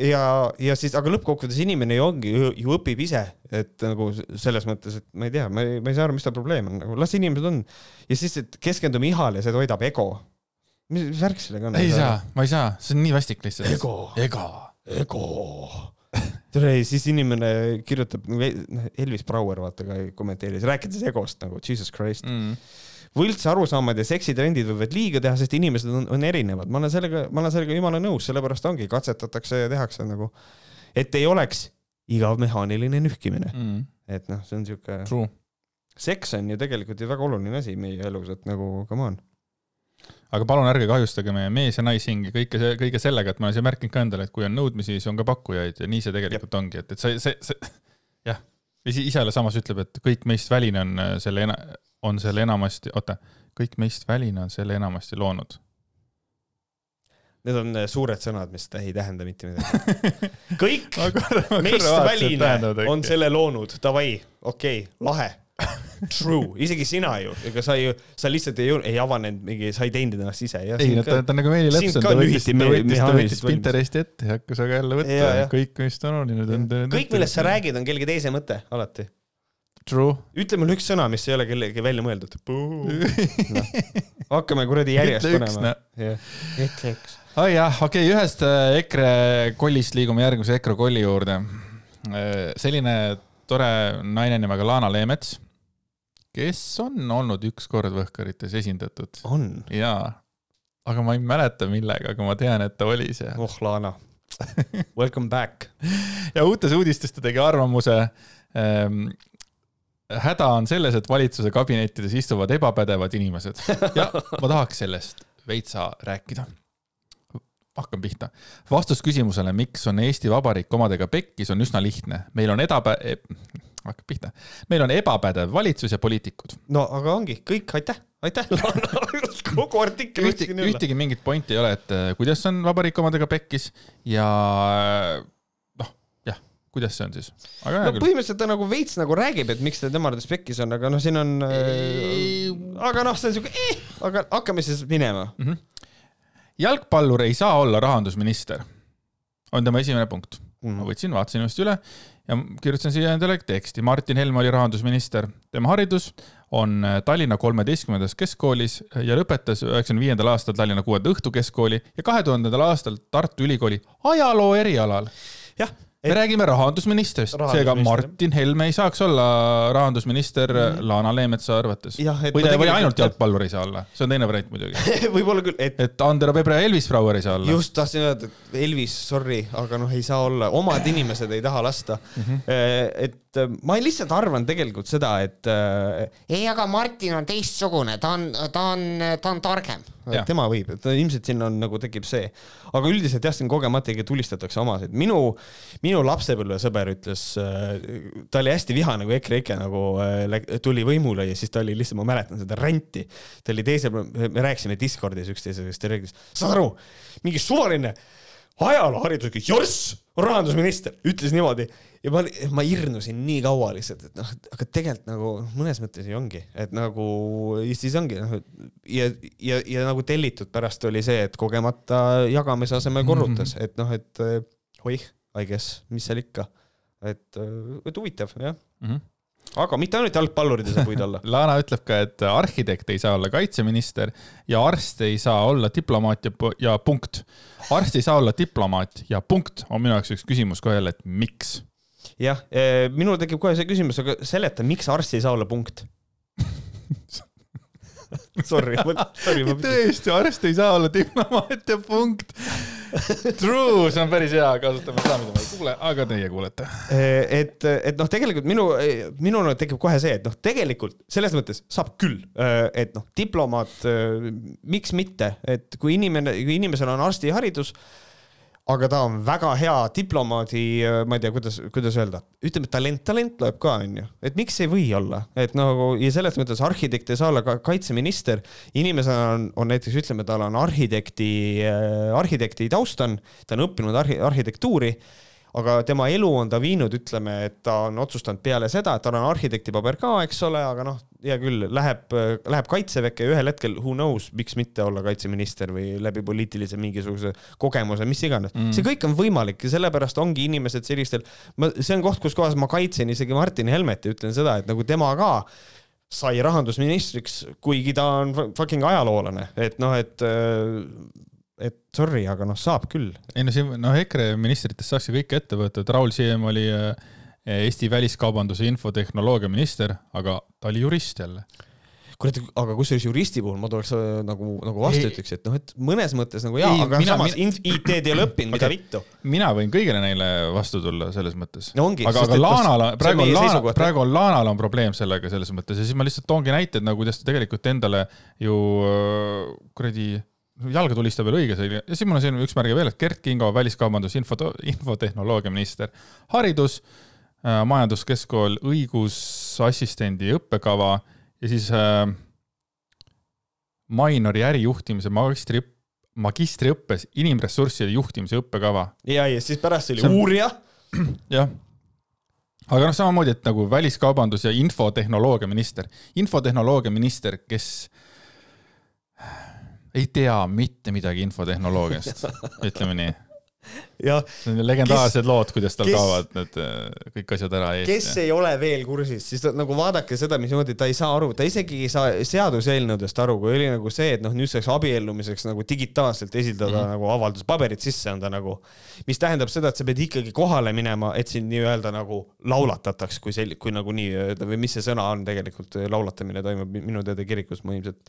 Ja, ja siis, aga lõppkokkuvõttes inimene ju ongi, ju õpib ise, et nagu selles mõttes, et ma ei tea, ma ei, ma ei saa aru, mis ta probleem on, nagu las inimesed on. ja siis, et keskendume ihale, see toidab ego mis, mis värk sellega on? ei saa, ma ei saa, see on nii vastik lihtsalt. ego. ego. ego. tere, siis inimene kirjutab, noh, Elvis Brouer vaata ka kommenteeris, rääkides egost nagu Jesus Christ mm võlts arusaamad ja seksitrendid võivad liiga teha, sest inimesed on, on erinevad, ma olen sellega, ma olen sellega jumala nõus, sellepärast ongi, katsetatakse ja tehakse nagu, et ei oleks igav mehaaniline nühkimine mm.. et noh, see on siuke. seks on ju tegelikult ju väga oluline asi meie elus, et nagu come on aga palun ärge kahjustage meie mees- ja naishingi kõike see, kõige sellega, et ma olen siia märkinud ka endale, et kui on nõudmisi, siis on ka pakkujaid ja nii see tegelikult ja. ongi, et, et see, see, see, jah. isale samas ütleb, et kõik meist väline on äh, selle, on selle enamasti, oota, kõik meist väline on selle enamasti loonud. Need on äh, suured sõnad, mis ei tähenda mitte midagi. kõik meist väline on selle loonud, davai, okei okay,, lahe True, isegi sina ju, ega sa ju, sa lihtsalt ei, ei avanenud mingi, sa ei teinud ennast ise. ei, no ta, ta on nagu Meeli Lepson, ta võttis, ta võttis, ta võttis Pinteresti ette ja hakkas aga jälle võtta kõik, mis ta on olnud. kõik, millest sa räägid, on kellegi teise mõte, alati. True. ütle mulle üks sõna, mis ei ole kellegi välja mõeldud no.. hakkame kuradi järjest panema. ütle üks. oi jah, okei okay,, ühest äh, EKRE kollist liigume järgmise EKRE kolli juurde. Äh, selline tore naine nimega Lana Leemets kes on olnud ükskord Võhkarites esindatud. on? jaa, aga ma ei mäleta millega, aga ma tean, et ta oli seal. oh, Lana. Welcome back. ja uutes uudistes ta tegi arvamuse ähm, häda on selles, et valitsuse kabinettides istuvad ebapädevad inimesed ja ma tahaks sellest veitsa rääkida. hakkan pihta. vastus küsimusele, miks on Eesti Vabariik omadega pekkis, on üsna lihtne. meil on edapä-, hakkab pihta. meil on ebapädev valitsus ja poliitikud. no aga ongi kõik, aitäh, aitäh kogu artikkel Ühti, ühtegi mingit pointi ei ole, et äh, kuidas on vabariik omadega pekkis ja äh, noh, jah, kuidas see on siis? no küll. põhimõtteliselt ta nagu veits nagu räägib, et miks ta tema arvates pekkis on, aga noh, siin on äh,, aga noh, see on siuke eh,, aga hakkame siis minema mm. -hmm. jalgpallur ei saa olla rahandusminister, on tema esimene punkt mm. -hmm. ma võtsin, vaatasin just üle ja kirjutasin siia endale teksti. Martin Helme oli rahandusminister, tema haridus on äh, Tallinna kolmeteistkümnendas keskkoolis ja lõpetas üheksakümne viiendal aastal Tallinna kuuenda õhtukeskkooli ja kahe tuhandendal aastal Tartu Ülikooli ajaloo erialal. jah me räägime rahandusministrist, seega Martin Helme ei saaks olla rahandusminister mm. Lana Leemetsa arvates. või ta, või ainult jalgpallur ei saa olla, see on teine variant muidugi võib-olla küll, et. et Andero Pebre ja Elvis Brouer ei saa olla. just tahtsin öelda, et Elvis, sorry, aga noh, ei saa olla, omad inimesed ei taha lasta mm. -hmm. et äh, ma lihtsalt arvan tegelikult seda, et äh, ei, aga Martin on teistsugune, ta on, ta on, ta on targem tema võib, et ilmselt siin on nagu tekib see, aga üldiselt jah, siin kogemata ikka tulistatakse omasid. minu, minu lapsepõlvesõber ütles, äh, ta oli hästi vihane, kui EKREIKE nagu tuli võimule ja siis ta oli lihtsalt, ma mäletan seda ränti. ta oli teisel, me rääkisime Discordis üksteisega, siis ta rääkis, saad aru, mingi suvaline ajalooharidusega jorss, rahandusminister, ütles niimoodi ja ma, ma hirnusin nii kaua lihtsalt, et noh, aga tegelikult nagu mõnes mõttes ju ongi, et nagu Eestis ongi noh, ja, ja, ja nagu tellitud pärast oli see, et kogemata jagamise asemel korrutas mm, -hmm. et noh, et oih, I guess, mis seal ikka. et, et huvitav jah, mm. -hmm. aga mitte ainult jalgpallurid ei saa puid olla. Lana ütleb ka, et arhitekt ei saa olla kaitseminister ja arst ei saa olla diplomaat ja, ja punkt. arst ei saa olla diplomaat ja punkt on minu jaoks üks küsimus ka jälle, et miks? jah, minul tekib kohe see küsimus, aga seleta, miks arst ei saa olla punkt? Sorry, sorry, ma tõesti, arst ei saa olla diplomaat ja punkt. True, see on päris hea, kasutame seda, mida ma ei kuule, aga teie kuulete. et, et noh, tegelikult minu, minul tekib kohe see, et noh, tegelikult selles mõttes saab küll, et noh, diplomaat, miks mitte, et kui inimene, kui inimesel on arstiharidus, aga ta on väga hea diplomaadi, ma ei tea, kuidas, kuidas öelda, ütleme talent, talent loeb ka, onju, et miks ei või olla, et nagu ja selles mõttes arhitekt ei saa olla ka kaitseminister, inimesena on, on näiteks ütleme, tal on arhitekti, arhitekti taust on, ta on õppinud arhi-, arhitektuuri aga tema elu on ta viinud, ütleme, et ta on otsustanud peale seda, et tal on arhitekti paber ka, eks ole, aga noh, hea küll, läheb, läheb kaitseväkke ja ühel hetkel who knows, miks mitte olla kaitseminister või läbi poliitilise mingisuguse kogemuse, mis iganes mm.. see kõik on võimalik ja sellepärast ongi inimesed sellistel, ma, see on koht, kus kohas ma kaitsen isegi Martin Helmet ja ütlen seda, et nagu tema ka sai rahandusministriks, kuigi ta on fucking ajaloolane, et noh, et et sorry, aga noh, saab küll. ei no siin, noh EKRE ministritest saaks ju kõike ette võtta, et Raul Siem oli äh, Eesti väliskaubanduse infotehnoloogia minister, aga ta oli jurist jälle. kurat, aga kusjuures juristi puhul ma tuleks äh, nagu, nagu vastu ütleks, et noh, et mõnes mõttes nagu jaa aga mina- samas mina-. IT-d ei ole õppinud, mida vittu. mina võin kõigile neile vastu tulla selles mõttes. no aga, aga Laanal, praegu on Laana, praegu on Laanal on probleem sellega selles mõttes ja siis ma lihtsalt toongi näiteid nagu, kuidas ta tegelikult endale ju äh, kuradi jalga tulistab veel õige selline ja siis mul on siin üks märge veel, et Gert Kingo, väliskaubandus, info, infotehnoloogia minister, haridus, majanduskeskkool, õigusassistendi õppekava ja siis äh, minori ärijuhtimise magistri, magistriõppes inimressursside juhtimise õppekava ja, ja siis pärast oli on- uurija. jah. aga noh, samamoodi, et nagu väliskaubandus ja infotehnoloogia minister, infotehnoloogia minister, kes ei tea mitte midagi infotehnoloogiast, ütleme nii. Need on legendaarsed lood, kuidas tal kes- kaovad need äh, kõik asjad ära kes eest. ei ole veel kursis, siis ta, nagu vaadake seda, mismoodi ta ei saa aru, ta isegi ei saa seaduseelnõudest aru, kui oli nagu see, et noh, nüüdseks abiellumiseks nagu digitaalselt esildada mm. -hmm. nagu avalduspaberit sisse anda nagu, mis tähendab seda, et sa pead ikkagi kohale minema, et sind nii-öelda nagu laulatataks, kui sel-, kui nagu nii-öelda või mis see sõna on tegelikult, laulatamine toimub minu teada kirikus ma ilmselt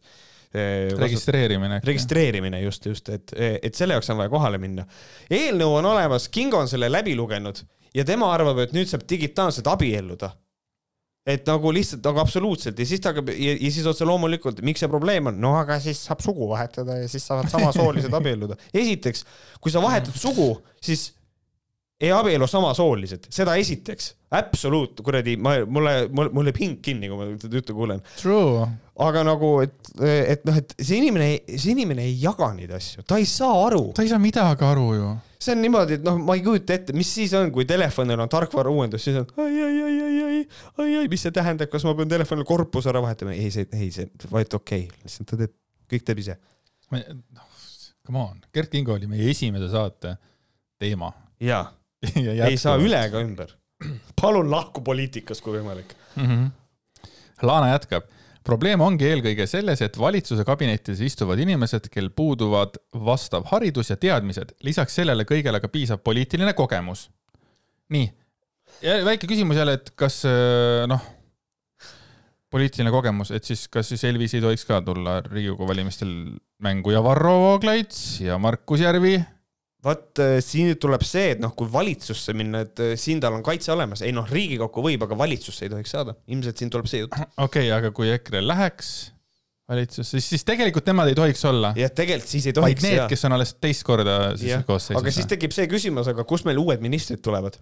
registreerimine. registreerimine just, just, et, et selle jaoks on vaja kohale minna. eelnõu on olemas, Kingo on selle läbi lugenud ja tema arvab, et nüüd saab digitaalselt abielluda. et nagu lihtsalt nagu absoluutselt ja siis ta hakkab ja, ja siis otse loomulikult, miks see probleem on, no aga siis saab sugu vahetada ja siis saavad samasoolised abielluda. esiteks, kui sa vahetad sugu, siis ei abielu samasoolised, seda esiteks, absoluut, kuradi, ma, mulle, mul, mul jääb hing kinni, kui ma seda juttu kuulen True. aga nagu, et, et noh, et see inimene, see inimene ei jaga neid asju, ta ei saa aru. ta ei saa midagi aru ju. see on niimoodi, et noh, ma ei kujuta ette, mis siis on, kui telefonil on tarkvara uuendus, siis on ai, ai, ai, ai, ai, ai, ai, mis see tähendab, kas ma pean telefonil korpuse ära vahetama? ei, see, ei see, vaid okei okay., lihtsalt ta teeb, kõik teeb ise. noh, come on, Gert Kingo oli meie esimese saate teema. jaa, ei saa üle ega ümber. palun lahku poliitikast, kui võimalik. mm. -hmm. Lana jätkab. probleem ongi eelkõige selles, et valitsuse kabinettides istuvad inimesed, kel puuduvad vastav haridus ja teadmised, lisaks sellele kõigele ka piisav poliitiline kogemus. nii, väike küsimus jälle, et kas äh, noh, poliitiline kogemus, et siis kas siis Elvis ei tohiks ka tulla Riigikogu valimistel mängu ja Varro Vooglaid ja Markus Järvi vot äh, siin tuleb see, et noh, kui valitsusse minna, et äh, siin tal on kaitse olemas, ei noh, Riigikokku võib, aga valitsusse ei tohiks saada, ilmselt siin tuleb see jutt. okei okay,, aga kui EKRE läheks valitsusse, siis, siis tegelikult nemad ei tohiks olla, jah, tegelikult siis ei vaid tohiks need, jaa kes on alles teist korda siis koosseisus. aga siis tekib see küsimus, aga kust meil uued ministrid tulevad?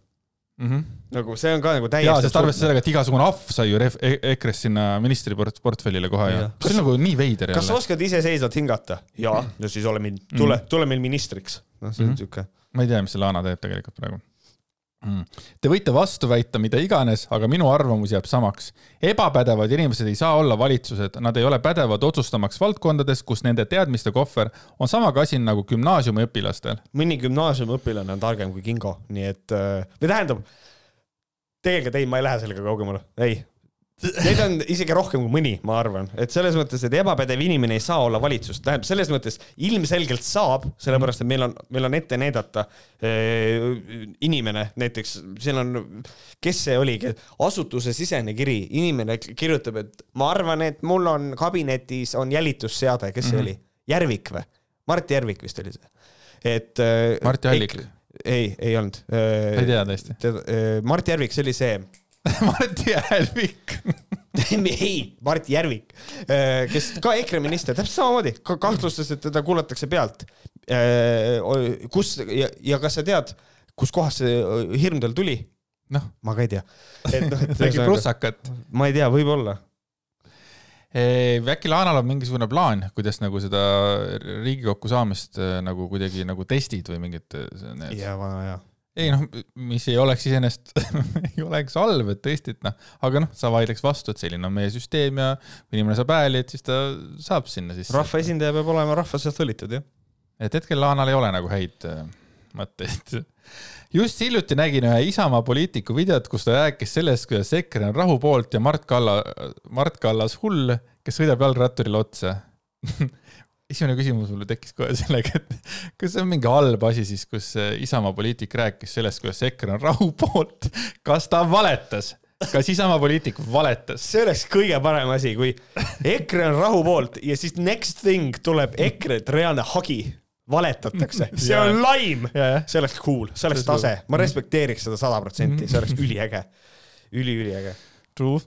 mm. -hmm. nagu see on ka nagu jaa, täiesti sest arvestades sellega, et igasugune ahv sai ju ref- e- EKRE-st sinna ministri port- portfellile kohe ja Jah. see on nagu nii veider kas sa oskad iseseisvalt hingata? jaa, no siis ole meil, tule, tule meil ministriks. noh, see on Mhm. siuke. ma ei tea, mis see Lana teeb tegelikult praegu. Mm. Te võite vastu väita mida iganes, aga minu arvamus jääb samaks. ebapädevad inimesed ei saa olla valitsused, nad ei ole pädevad otsustamaks valdkondades, kus nende teadmiste kohver on sama kasin nagu gümnaasiumiõpilastel. mõni gümnaasiumiõpilane on targem kui Kingo, nii et äh, või tähendab, tegelikult ei, ma ei lähe sellega kaugemale, ei, Neid on isegi rohkem kui mõni, ma arvan, et selles mõttes, et ebapädev inimene ei saa olla valitsus, tähendab selles mõttes ilmselgelt saab, sellepärast et meil on, meil on ette näidata äh, inimene, näiteks siin on, kes see oligi, asutusesisene kiri, inimene kirjutab, et ma arvan, et mul on kabinetis on jälitusseade, kes see mm -hmm. oli, Järvik või? Mart Järvik vist oli see, et äh,. Mart Jallik. ei, ei olnud äh,. ei tea tõesti. Äh, Mart Järvik, see oli see Mart Järvik ei, Mart Järvik, äh, kes ka EKRE minister, täpselt samamoodi ka kahtlustas, et teda kuulatakse pealt. Äh, kus ja, ja kas sa tead, kuskohast see äh, hirm tal tuli? noh, ma ka ei tea. Noh, äkki prussakat? ma ei tea, võib-olla äkki Laanal on mingisugune plaan, kuidas nagu seda Riigikokku saamist nagu kuidagi nagu testid või mingid need? ja, vana hea ei noh, mis ei oleks iseenesest ei oleks halb, et tõesti, et noh, aga noh, sa vaidleks vastu, et selline on meie süsteem ja kui inimene saab hääli, et siis ta saab sinna sisse. rahvaesindaja peab olema rahva seast valitud, jah. et hetkel Laanal ei ole nagu häid äh, mõtteid. just hiljuti nägin ühe Isamaa poliitiku videot, kus ta rääkis sellest, kuidas EKRE on rahu poolt ja Mart Kalla, Mart Kallas hull, kes sõidab jalgratturile otsa esimene küsimus mul tekkis kohe sellega, et kas see on mingi halb asi siis, kus Isamaa poliitik rääkis sellest, kuidas EKRE on rahu poolt. kas ta valetas? kas Isamaa poliitik valetas? see oleks kõige parem asi, kui EKRE on rahu poolt ja siis next thing tuleb EKRE-t reaalne hagi valetatakse, see on laim, see oleks cool, see oleks tase, ma respekteeriks seda sada protsenti, see oleks üliäge. Üli,, üliüliäge. True.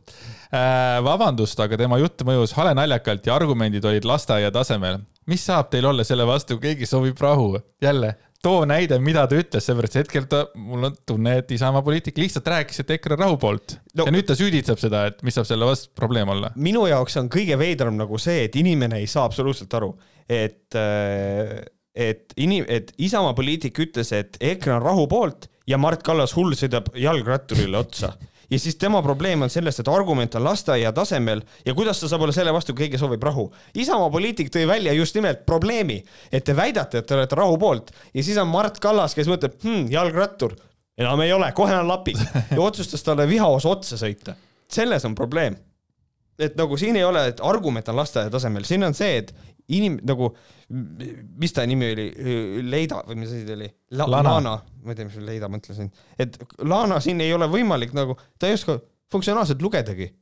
Äh,. vabandust, aga tema jutt mõjus hale naljakalt ja argumendid olid lasteaia tasemel. Mis saab teil olla selle vastu, kui keegi soovib rahu? jälle, too näide, mida ta ütles, seepärast hetkel ta, mul on tunne, et Isamaa poliitik lihtsalt rääkis, et EKRE rahu poolt no,. ja nüüd ta süüditseb seda, et mis saab selle vastu probleem olla. minu jaoks on kõige veidram nagu see, et inimene ei saa absoluutselt aru, et äh, et inim-, et Isamaa poliitik ütles, et EKRE on rahu poolt ja Mart Kallas hull sõidab jalgratturile otsa ja siis tema probleem on selles, et argument on lasteaia tasemel ja kuidas ta saab olla selle vastu, kui keegi soovib rahu. Isamaa poliitik tõi välja just nimelt probleemi, et te väidate, et te olete rahu poolt ja siis on Mart Kallas, kes mõtleb hm,, jalgrattur, enam ei ole, kohe on lapis ja otsustas talle vihaos otsa sõita. selles on probleem. et nagu siin ei ole, et argument on lasteaia tasemel, siin on see, et inim-, nagu, mis ta nimi oli, Leida või mis asi ta oli La? Lana, Lana., ma ei tea, mis Leida mõtlesin, et Lana siin ei ole võimalik nagu, ta ei oska funktsionaalselt lugedagi.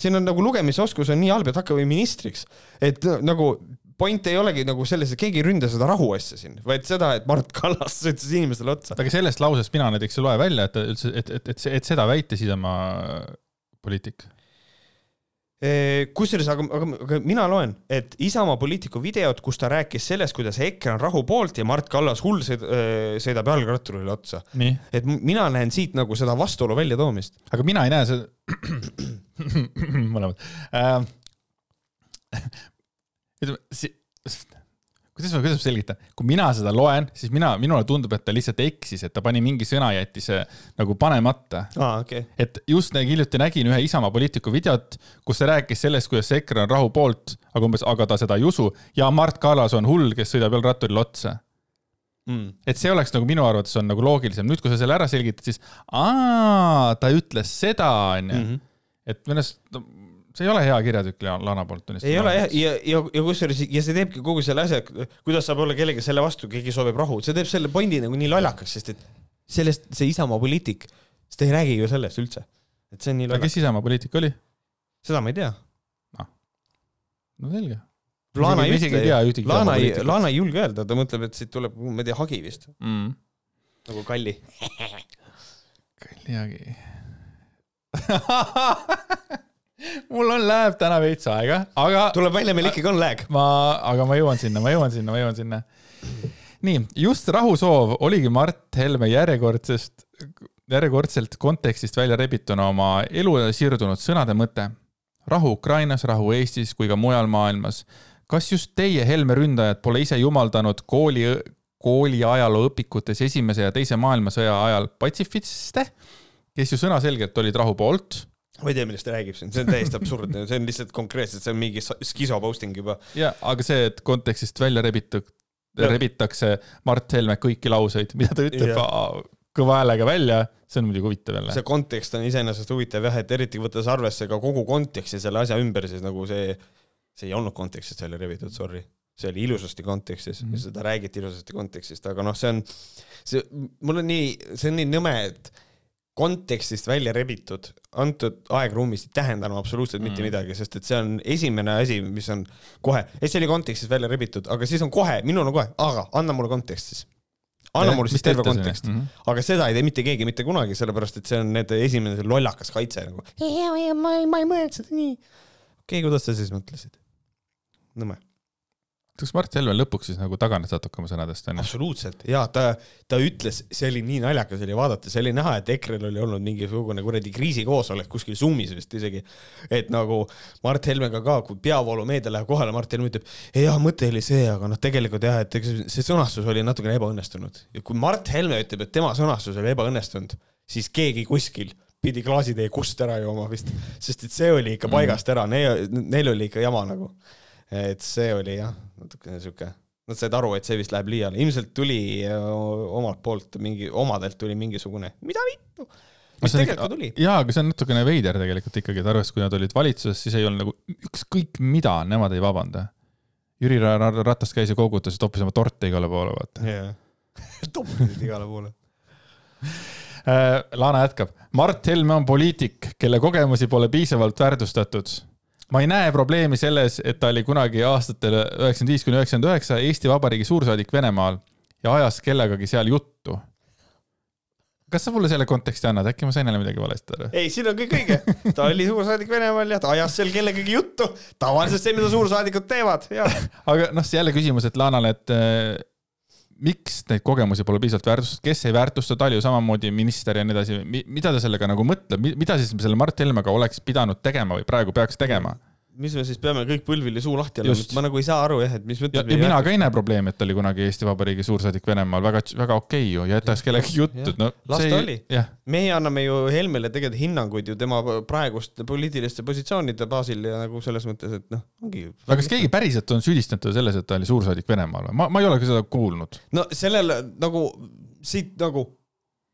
siin on nagu lugemisoskus on nii halb, et hakkab ministriks, et nagu point ei olegi nagu selles, et keegi ei ründa seda rahuasja siin, vaid seda, et Mart Kallas sõitis inimestele otsa. aga sellest lausest mina näiteks ei loe välja, et üldse, et, et, et, et seda väitis Isamaa poliitik kusjuures, aga, aga, aga mina loen, et Isamaa poliitiku videot, kus ta rääkis sellest, kuidas EKRE on rahu poolt ja Mart Kallas hull sõid, sõidab jalgratturile otsa. et mina näen siit nagu seda vastuolu väljatoomist. aga mina ei näe seda mõlemad äh,. ütleme, kuidas ma, kuidas ma selgitan, kui mina seda loen, siis mina, minule tundub, et ta lihtsalt eksis, et ta pani mingi sõna, jättis nagu panemata ah,. Okay. et just hiljuti nägin ühe Isamaa poliitiku videot, kus ta rääkis sellest, kuidas EKRE on rahu poolt, aga umbes, aga ta seda ei usu ja Mart Kallas on hull, kes sõidab jalgratturil otsa mm.. et see oleks nagu minu arvates on nagu loogilisem, nüüd kui sa selle ära selgitad, siis aa, ta ütles seda, onju. Mhm. et minu arust see ei ole hea kirjatükk Lana poolt tunnistada. ei ole jah, ja, ja, ja kusjuures ja see teebki kogu selle asja, kuidas saab olla kellegi selle vastu, keegi soovib rahu, see teeb selle pointi nagu nii lollakaks, sest et sellest, see Isamaa poliitik, sest ta ei räägi ju sellest üldse. et see on nii lollakas. kes Isamaa poliitik oli? seda ma ei tea no.. no selge. Lana ei ütle, Lana ei, Lana ei julge öelda, ta mõtleb, et siit tuleb, ma ei tea, hagi vist mm.. nagu Kalli Kalli hagi mul on, läheb täna veits aega, aga. tuleb välja, meil ikkagi on lag. ma, aga ma jõuan sinna, ma jõuan sinna, ma jõuan sinna. nii, just rahusoov oligi Mart Helme järjekordsest, järjekordselt kontekstist välja rebituna oma elule siirdunud sõnade mõte. rahu Ukrainas, rahu Eestis kui ka mujal maailmas. kas just teie, Helme ründajad, pole ise jumaldanud kooli, kooli ajalooõpikutes esimese ja teise maailmasõja ajal patsifiste, kes ju sõnaselgelt olid rahu poolt ma ei tea, millest ta räägib siin, see on täiesti absurdne, see on lihtsalt konkreetselt, see on mingi skiso posting juba. ja, aga see, et kontekstist välja rebitud, rebitakse Mart Helme kõiki lauseid, mida ta ütleb kõva häälega välja, see on muidugi huvitav jälle. see kontekst on iseenesest huvitav jah, et eriti võttes arvesse ka kogu konteksti selle asja ümber, siis nagu see, see ei olnud kontekstist välja rebitud, sorry see oli ilusasti kontekstis mm -hmm. seda räägiti ilusasti kontekstist, aga noh, see on, see, mul on nii, see on nii nõme, et kontekstist välja rebitud antud aegruumis ei tähenda enam absoluutselt mitte mm. midagi, sest et see on esimene asi, mis on kohe, et see oli kontekstist välja rebitud, aga siis on kohe, minul on kohe, aga anna mulle kontekst siis. anna mulle siis terve kontekst mm, -hmm. aga seda ei tee mitte keegi mitte kunagi, sellepärast et see on nende esimene lollakas kaitse nagu. ma ei, ma ei mõelnud seda nii. okei okay,, kuidas sa siis mõtlesid? nõme kas Mart Helme lõpuks siis nagu taganes natuke oma sõnadest onju? absoluutselt ja ta, ta ütles, see oli nii naljakas oli vaadata, see oli näha, et EKRE-l oli olnud mingisugune kuradi kriisikoosolek kuskil Zoomis vist isegi. et nagu Mart Helmega ka, kui peavoolumeedia läheb kohale, Mart Helme ütleb, jah, mõte oli see, aga noh, tegelikult jah, et see sõnastus oli natukene ebaõnnestunud ja kui Mart Helme ütleb, et tema sõnastus oli ebaõnnestunud, siis keegi kuskil pidi klaasitee kust ära jooma vist, sest et see oli ikka paigast ära, neil, neil oli ikka jama nagu et see oli jah, natukene sihuke, nad said aru, et see vist läheb liiale, ilmselt tuli omalt poolt mingi, omadelt tuli mingisugune, mida vittu mis tegelikult tuli. jaa, aga see on natukene veider tegelikult ikkagi, et arvestades, kui nad olid valitsuses, siis ei olnud nagu ükskõik mida, nemad ei vabanda. Jüri Ratas käis ja koogutas ja toppis oma torte igale poole, vaata. jah, toppisid igale poole äh, Lana jätkab. Mart Helme on poliitik, kelle kogemusi pole piisavalt väärtustatud ma ei näe probleemi selles, et ta oli kunagi aastatel üheksakümmend viis kuni üheksakümmend üheksa Eesti Vabariigi suursaadik Venemaal ja ajas kellegagi seal juttu. kas sa mulle selle konteksti annad, äkki ma sain jälle midagi valesti aru? ei, siin on kõik õige. ta oli suursaadik Venemaal ja ta ajas seal kellegagi juttu. tavaliselt see, mida suursaadikud teevad, jah. aga noh, jälle küsimus, et Laanale, et miks neid kogemusi pole piisavalt väärtustatud, kes ei väärtusta, ta oli ju samamoodi minister ja nii edasi, mida ta sellega nagu mõtleb, mida siis selle Mart Helmega oleks pidanud tegema või praegu peaks tegema? Mis me siis peame kõik põlvili suu lahti olema, ma nagu ei saa aru jah, et mis mõttes. ja, ja mina ka ei näe probleemi, et ta oli kunagi Eesti Vabariigi suursaadik Venemaal, väga, väga okei okay ju ja jätas kellegi juttu, no. las ta oli. meie anname ju Helmele tegelikult hinnanguid ju tema praeguste poliitiliste positsioonide baasil ja nagu selles mõttes, et noh, ongi. aga kas keegi päriselt on süüdistanud teda selles, et ta oli suursaadik Venemaal või? ma, ma ei ole ka seda kuulnud. no sellel nagu siit nagu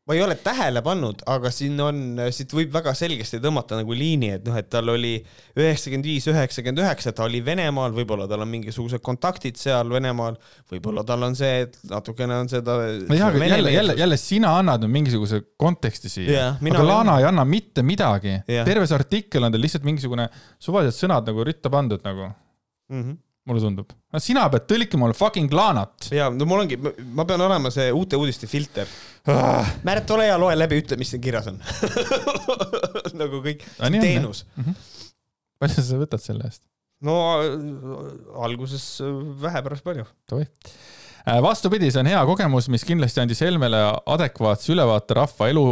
ma ei ole tähele pannud, aga siin on, siit võib väga selgesti tõmmata nagu liini, et noh, et tal oli üheksakümmend viis, üheksakümmend üheksa, ta oli Venemaal, võib-olla tal on mingisugused kontaktid seal Venemaal, võib-olla tal on see, et natukene on seda. aga jälle, jälle, jälle sina annad nüüd mingisuguse konteksti siia yeah,, aga olen... Lana ei anna mitte midagi yeah.. terve see artikkel on tal lihtsalt mingisugune suvalised sõnad nagu ritta pandud nagu mm. -hmm mulle tundub. sina pead tõlkima mulle fucking Lanat. ja, no mul ongi, ma pean olema see uute uudiste filter ah.. Märt, ole hea, loe läbi, ütle, mis siin kirjas on nagu kõik, teenus. Mm -hmm. palju sa võtad selle eest? no alguses vähe, pärast palju. Äh, vastupidi, see on hea kogemus, mis kindlasti andis Helmele adekvaatse ülevaate rahva elu,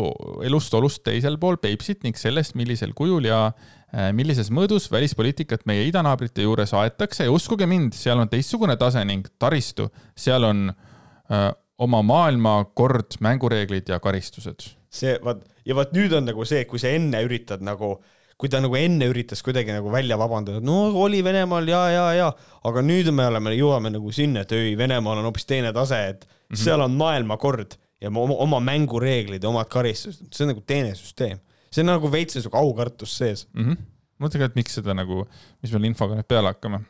elust, olust teisel pool Peipsit ning sellest, millisel kujul ja Äh, millises mõõdus välispoliitikat meie idanaabrite juures aetakse ja uskuge mind, seal on teistsugune tase ning taristu, seal on öö, äh, oma maailmakord, mängureeglid ja karistused. see, vaat, ja vot nüüd on nagu see, kui sa enne üritad nagu, kui ta nagu enne üritas kuidagi nagu välja vabandada, no oli Venemaal ja, ja, ja, aga nüüd me oleme, jõuame nagu sinna, et ei, Venemaal on hoopis teine tase, et mm -hmm. seal on maailmakord ja oma, oma mängureeglid omad karistused, see on nagu teine süsteem see on nagu veits sihuke aukartus sees mm. -hmm. mõtle ka, et miks seda nagu, mis me infoga nüüd peale hakkame.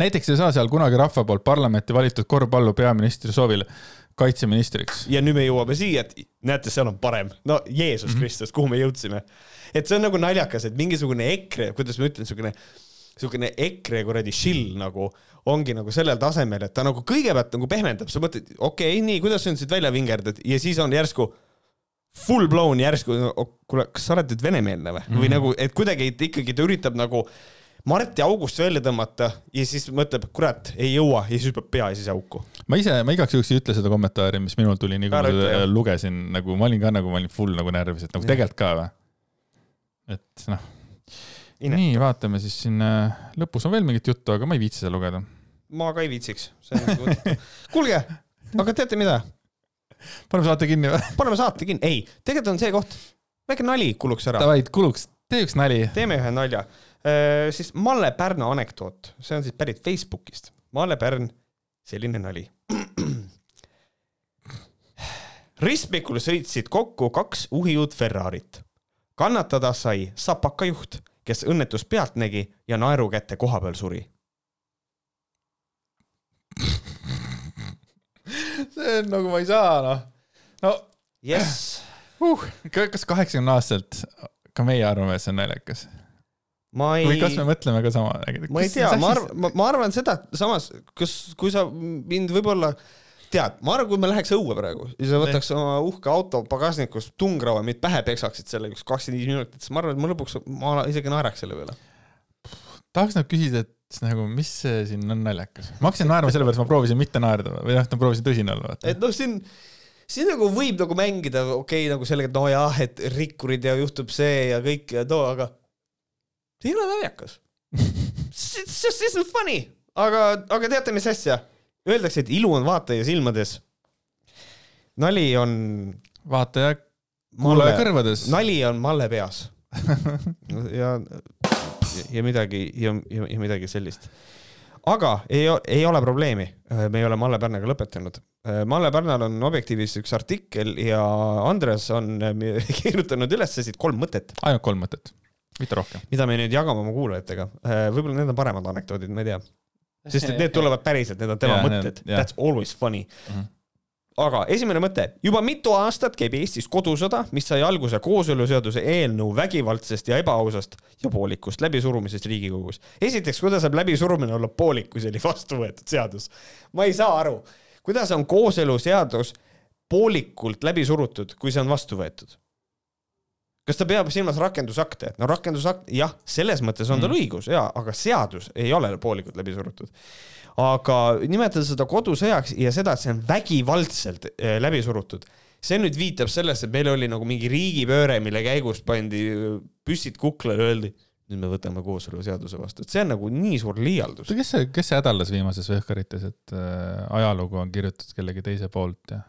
näiteks ei saa seal kunagi rahva poolt parlamenti valitud korvpallu peaministri soovil kaitseministriks. ja nüüd me jõuame siia, et näete, seal on parem. no Jeesus mm -hmm. Kristus, kuhu me jõudsime? et see on nagu naljakas, et mingisugune EKRE, kuidas ma ütlen, niisugune niisugune EKRE kuradi šill nagu ongi nagu sellel tasemel, et ta nagu kõigepealt nagu pehmendab, sa mõtled, okei okay,, nii, kuidas sa nüüd siit välja vingerdad ja siis on järsku full blown järsku, kuule, kas sa oled nüüd venemeelne või mm, -hmm. või nagu, et kuidagi ikkagi ta üritab nagu Marti august välja tõmmata ja siis mõtleb, kurat, ei jõua ja siis hüppab pea ja siis auku. ma ise, ma igaks juhuks ei ütle seda kommentaari, mis minul tuli, nii kui ma seda lugesin, nagu ma olin ka nagu, ma olin full nagu närvis, et nagu tegelikult ka või. et noh. nii, vaatame siis siin, äh, lõpus on veel mingit juttu, aga ma ei viitsi seda lugeda. ma ka ei viitsiks. kuulge, aga teate mida, paneme saate kinni või? paneme saate kinni, ei, tegelikult on see koht, väike nali kuluks ära, Davai, kuluks, tee üks nali. teeme ühe nalja. siis Malle Pärna anekdoot, see on siis pärit Facebookist. Malle Pärn, selline nali. ristmikul sõitsid kokku kaks uhiud Ferrarit. kannatada sai sapaka juht, kes õnnetust pealt nägi ja naeru kätte koha peal suri. see on nagu ma ei saa noh. no jess, uh,, kas kaheksakümne aastaselt ka meie arvame, et see on naljakas? ma ei või kas me mõtleme ka sama? ma ei tea, ma arvan, ma, ma arvan seda, samas, kas, kui sa mind võib-olla tead, ma arvan, kui me läheks õue praegu ja sa võtaks oma uhke auto pagasnikust tungrava, mind pähe peksaksid selle üks kakskümmend viis minutit, siis ma arvan, et ma lõpuks, ma isegi naeraks selle peale. tahaks nagu küsida, et nagu, mis see siin on naljakas. ma hakkasin naerma sellepärast, ma proovisin mitte naerda või noh, ma proovisin tõsine olla, et noh, siin, siin nagu võib nagu mängida, okei okay,, nagu sellega, et no jah, et rikkurid ja juhtub see ja kõik ja too, aga see ei ole naljakas. It's just isn't funny, aga, aga teate, mis asja? Öeldakse, et ilu on vaataja silmades. nali on vaataja, kuulaja kõrvades. nali on Malle peas. ja, ja midagi ja, ja, ja midagi sellist. aga ei, ei ole probleemi, me ei ole Malle Pärnaga lõpetanud. Malle Pärnal on Objektiivis üks artikkel ja Andres on kirjutanud üles siit kolm mõtet, ainult kolm mõtet, mitte rohkem. mida me nüüd jagame oma kuulajatega. võib-olla need on paremad anekdoodid, ma ei tea. sest et need tulevad päriselt, need on tema Jaa, mõtted jaa. that's always funny Mhm. Aga esimene mõte, juba mitu aastat käib Eestis kodusõda, mis sai alguse kooseluseaduse eelnõu vägivaldsest ja ebaausast ja poolikust läbisurumisest Riigikogus. esiteks, kuidas saab läbisurumine olla poolik, kui see oli vastu võetud seadus? ma ei saa aru, kuidas on kooseluseadus poolikult läbi surutud, kui see on vastu võetud? kas ta peab silmas rakendusakte? no rakendusakt, jah, selles mõttes on tal Mm. õigus ja, aga seadus ei ole poolikult läbi surutud. Aga nimetada seda kodusõjaks ja seda, et see on vägivaldselt eh, läbi surutud, see nüüd viitab sellesse, et meil oli nagu mingi riigipööre, mille käigus pandi eh, püssid kuklale, öeldi, nüüd me võtame kooseluseaduse vastu, et see on nagu nii suur liialdus. kes see, kes see hädaldas viimases Vehkarites, et äh, ajalugu on kirjutatud kellegi teise poolt ja?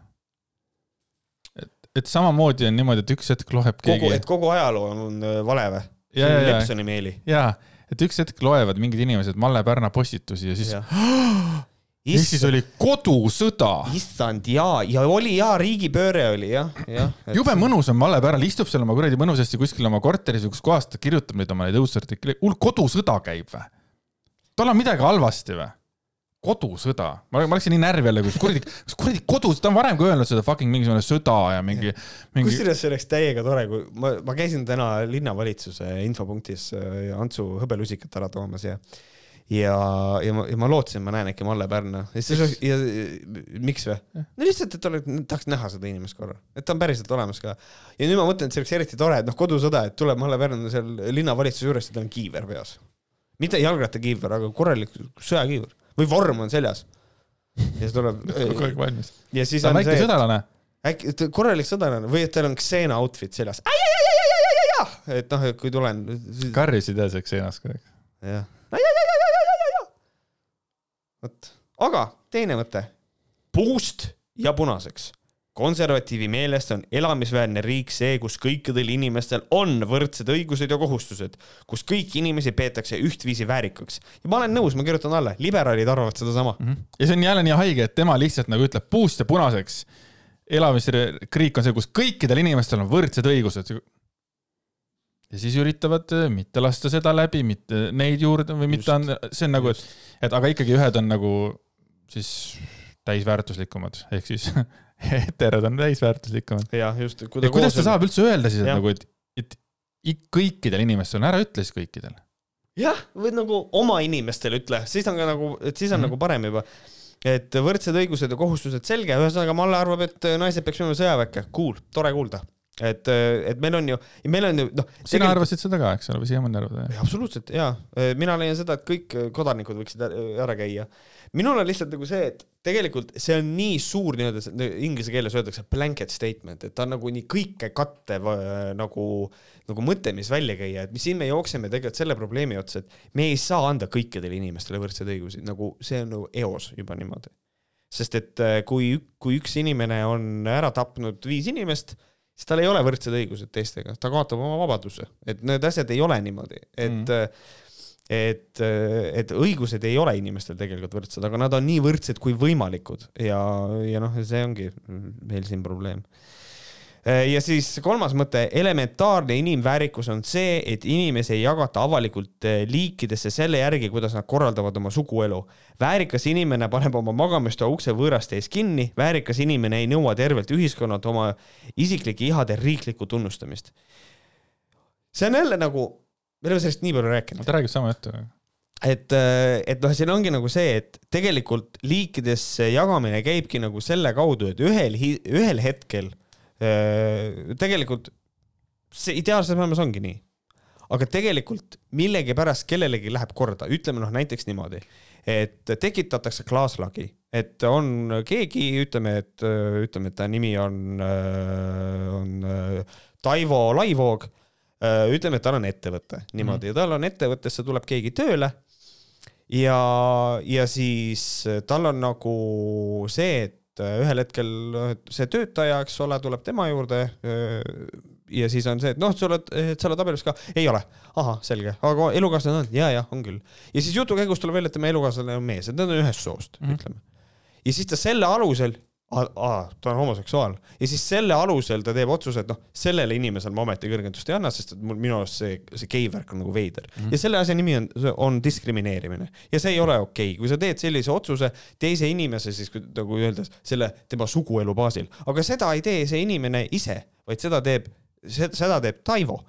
et, et samamoodi on niimoodi, et üks hetk kogu, keegi et kogu ajaloo on eh, vale või? ja, ja, ja, Lepsoni meeli. ja, et üks hetk loevad mingid inimesed Malle Pärna postitusi ja siis Eestis oli kodusõda. issand jaa, ja oli jaa, riigipööre oli jah, jah. jube mõnus on Malle Pärnal, istub seal oma kuradi mõnusasti kuskil oma korteris või kus kohas ta kirjutab neid oma neid õudusartikleid, hull kodusõda käib või? tal on midagi halvasti või? kodusõda, ma, ma läksin nii närvi jälle, kus kuradi, kas kuradi kodus, ta on varem ka öelnud seda fucking mingisugune sõda ja mingi, mingi, kusjuures see oleks täiega tore, kui ma, ma käisin täna linnavalitsuse infopunktis äh, Antsu hõbelusikat ära toomas ja ja, ja ma, ja ma lootsin, ma näen äkki Malle Pärna ja siis ja miks või? no lihtsalt, et oleks, tahaks näha seda inimest korra, et ta on päriselt olemas ka. ja nüüd ma mõtlen, et see oleks eriti tore, et noh, kodusõda, et tuleb Malle Pärna seal linnavalitsuse juures ja tal on kiiver peas. mitte jalgrattakiiver, aga korralik sõjakiiver või vorm on seljas. ja siis tuleb kogu aeg valmis. ja siis on see, sõdalane. äkki korralik sõdalane või et tal on Xena outfit seljas. et noh, et kui tulen. karjusid jah selleks seenas kuidagi. jah. vot, aga teine mõte. puust ja punaseks. Konservatiivi meelest on elamisväärne riik see, kus kõikidel inimestel on võrdsed õigused ja kohustused, kus kõiki inimesi peetakse ühtviisi väärikaks. ja ma olen nõus, ma kirjutan alla, liberaalid arvavad sedasama. ja see on jälle nii haige, et tema lihtsalt nagu ütleb puust ja punaseks. elamisriik on see, kus kõikidel inimestel on võrdsed õigused. ja siis üritavad äh, mitte lasta seda läbi, mitte neid juurde või mitte anda, see on nagu, et, et aga ikkagi ühed on nagu siis täisväärtuslikumad, ehk siis heterod on täisväärtuslikumad. jah, just. ja kuidas ta saab üldse öelda siis, et nagu, et, et kõikidel inimestel on, ära ütle siis kõikidel. jah, või nagu oma inimestele ütle, siis on ka nagu, et siis on mm. -hmm. nagu parem juba. et võrdsed õigused ja kohustused selge, ühesõnaga Malle arvab, et naised peaks minema sõjaväkke, cool, tore kuulda. et, et meil on ju, meil on ju noh. sina arvasid seda ka, eks ole, või siiamaani arvad? absoluutselt ja, mina leian seda, et kõik kodanikud võiksid ära käia. Minul on lihtsalt nagu see, et tegelikult see on nii suur nii-öelda, inglise keeles öeldakse blanket statement, et ta on nagu nii kõike kattev äh, nagu, nagu mõte, mis välja käia, et siin me jookseme tegelikult selle probleemi otsa, et me ei saa anda kõikidele inimestele võrdseid õigusi, nagu see on nagu eos juba niimoodi. sest et äh, kui, kui üks inimene on ära tapnud viis inimest, siis tal ei ole võrdsed õigused teistega, ta kaotab oma vabaduse, et need asjad ei ole niimoodi, et mm. et, et õigused ei ole inimestel tegelikult võrdsed, aga nad on nii võrdsed kui võimalikud ja, ja noh, see ongi meil siin probleem. ja siis kolmas mõte, elementaarne inimväärikus on see, et inimesi ei jagata avalikult liikidesse selle järgi, kuidas nad korraldavad oma suguelu. väärikas inimene paneb oma magamistoa ukse võõraste ees kinni, väärikas inimene ei nõua tervelt ühiskonnalt oma isiklike ihade riiklikku tunnustamist. see on jälle nagu, me oleme sellest nii palju rääkinud, ta räägib sama juttu. et, et noh, siin ongi nagu see, et tegelikult liikidesse jagamine käibki nagu selle kaudu, et ühel, ühel hetkel äh, tegelikult see ideaalses maailmas ongi nii. aga tegelikult millegipärast kellelegi läheb korda, ütleme noh näiteks niimoodi, et tekitatakse klaaslagi, et on keegi, ütleme, et ütleme, et ta nimi on, on äh, Taivo Laivoog. ütleme, et tal on ettevõte niimoodi ja tal on ettevõttesse tuleb keegi tööle ja, ja siis tal on nagu see, et ühel hetkel see töötaja, eks ole, tuleb tema juurde. ja siis on see, et noh, sa oled, et sa oled abielus ka, ei ole, ahah, selge, aga elukaaslane on ja, ja on küll. ja siis jutu käigus tuleb välja, et tema elukaaslane on mees, et nad on ühest soost mm. -hmm. ütleme. ja siis ta selle alusel, ta on homoseksuaal ja siis selle alusel ta teeb otsuse, et noh, sellele inimesele ma ometi kõrgendust ei anna, sest et mul minu arust see, see geivärk on nagu veider mm. -hmm. ja selle asja nimi on, on diskrimineerimine ja see ei ole okei okay., kui sa teed sellise otsuse teise inimese siis kui- nagu öelda selle tema suguelu baasil, aga seda ei tee see inimene ise, vaid seda teeb, seda teeb Taivo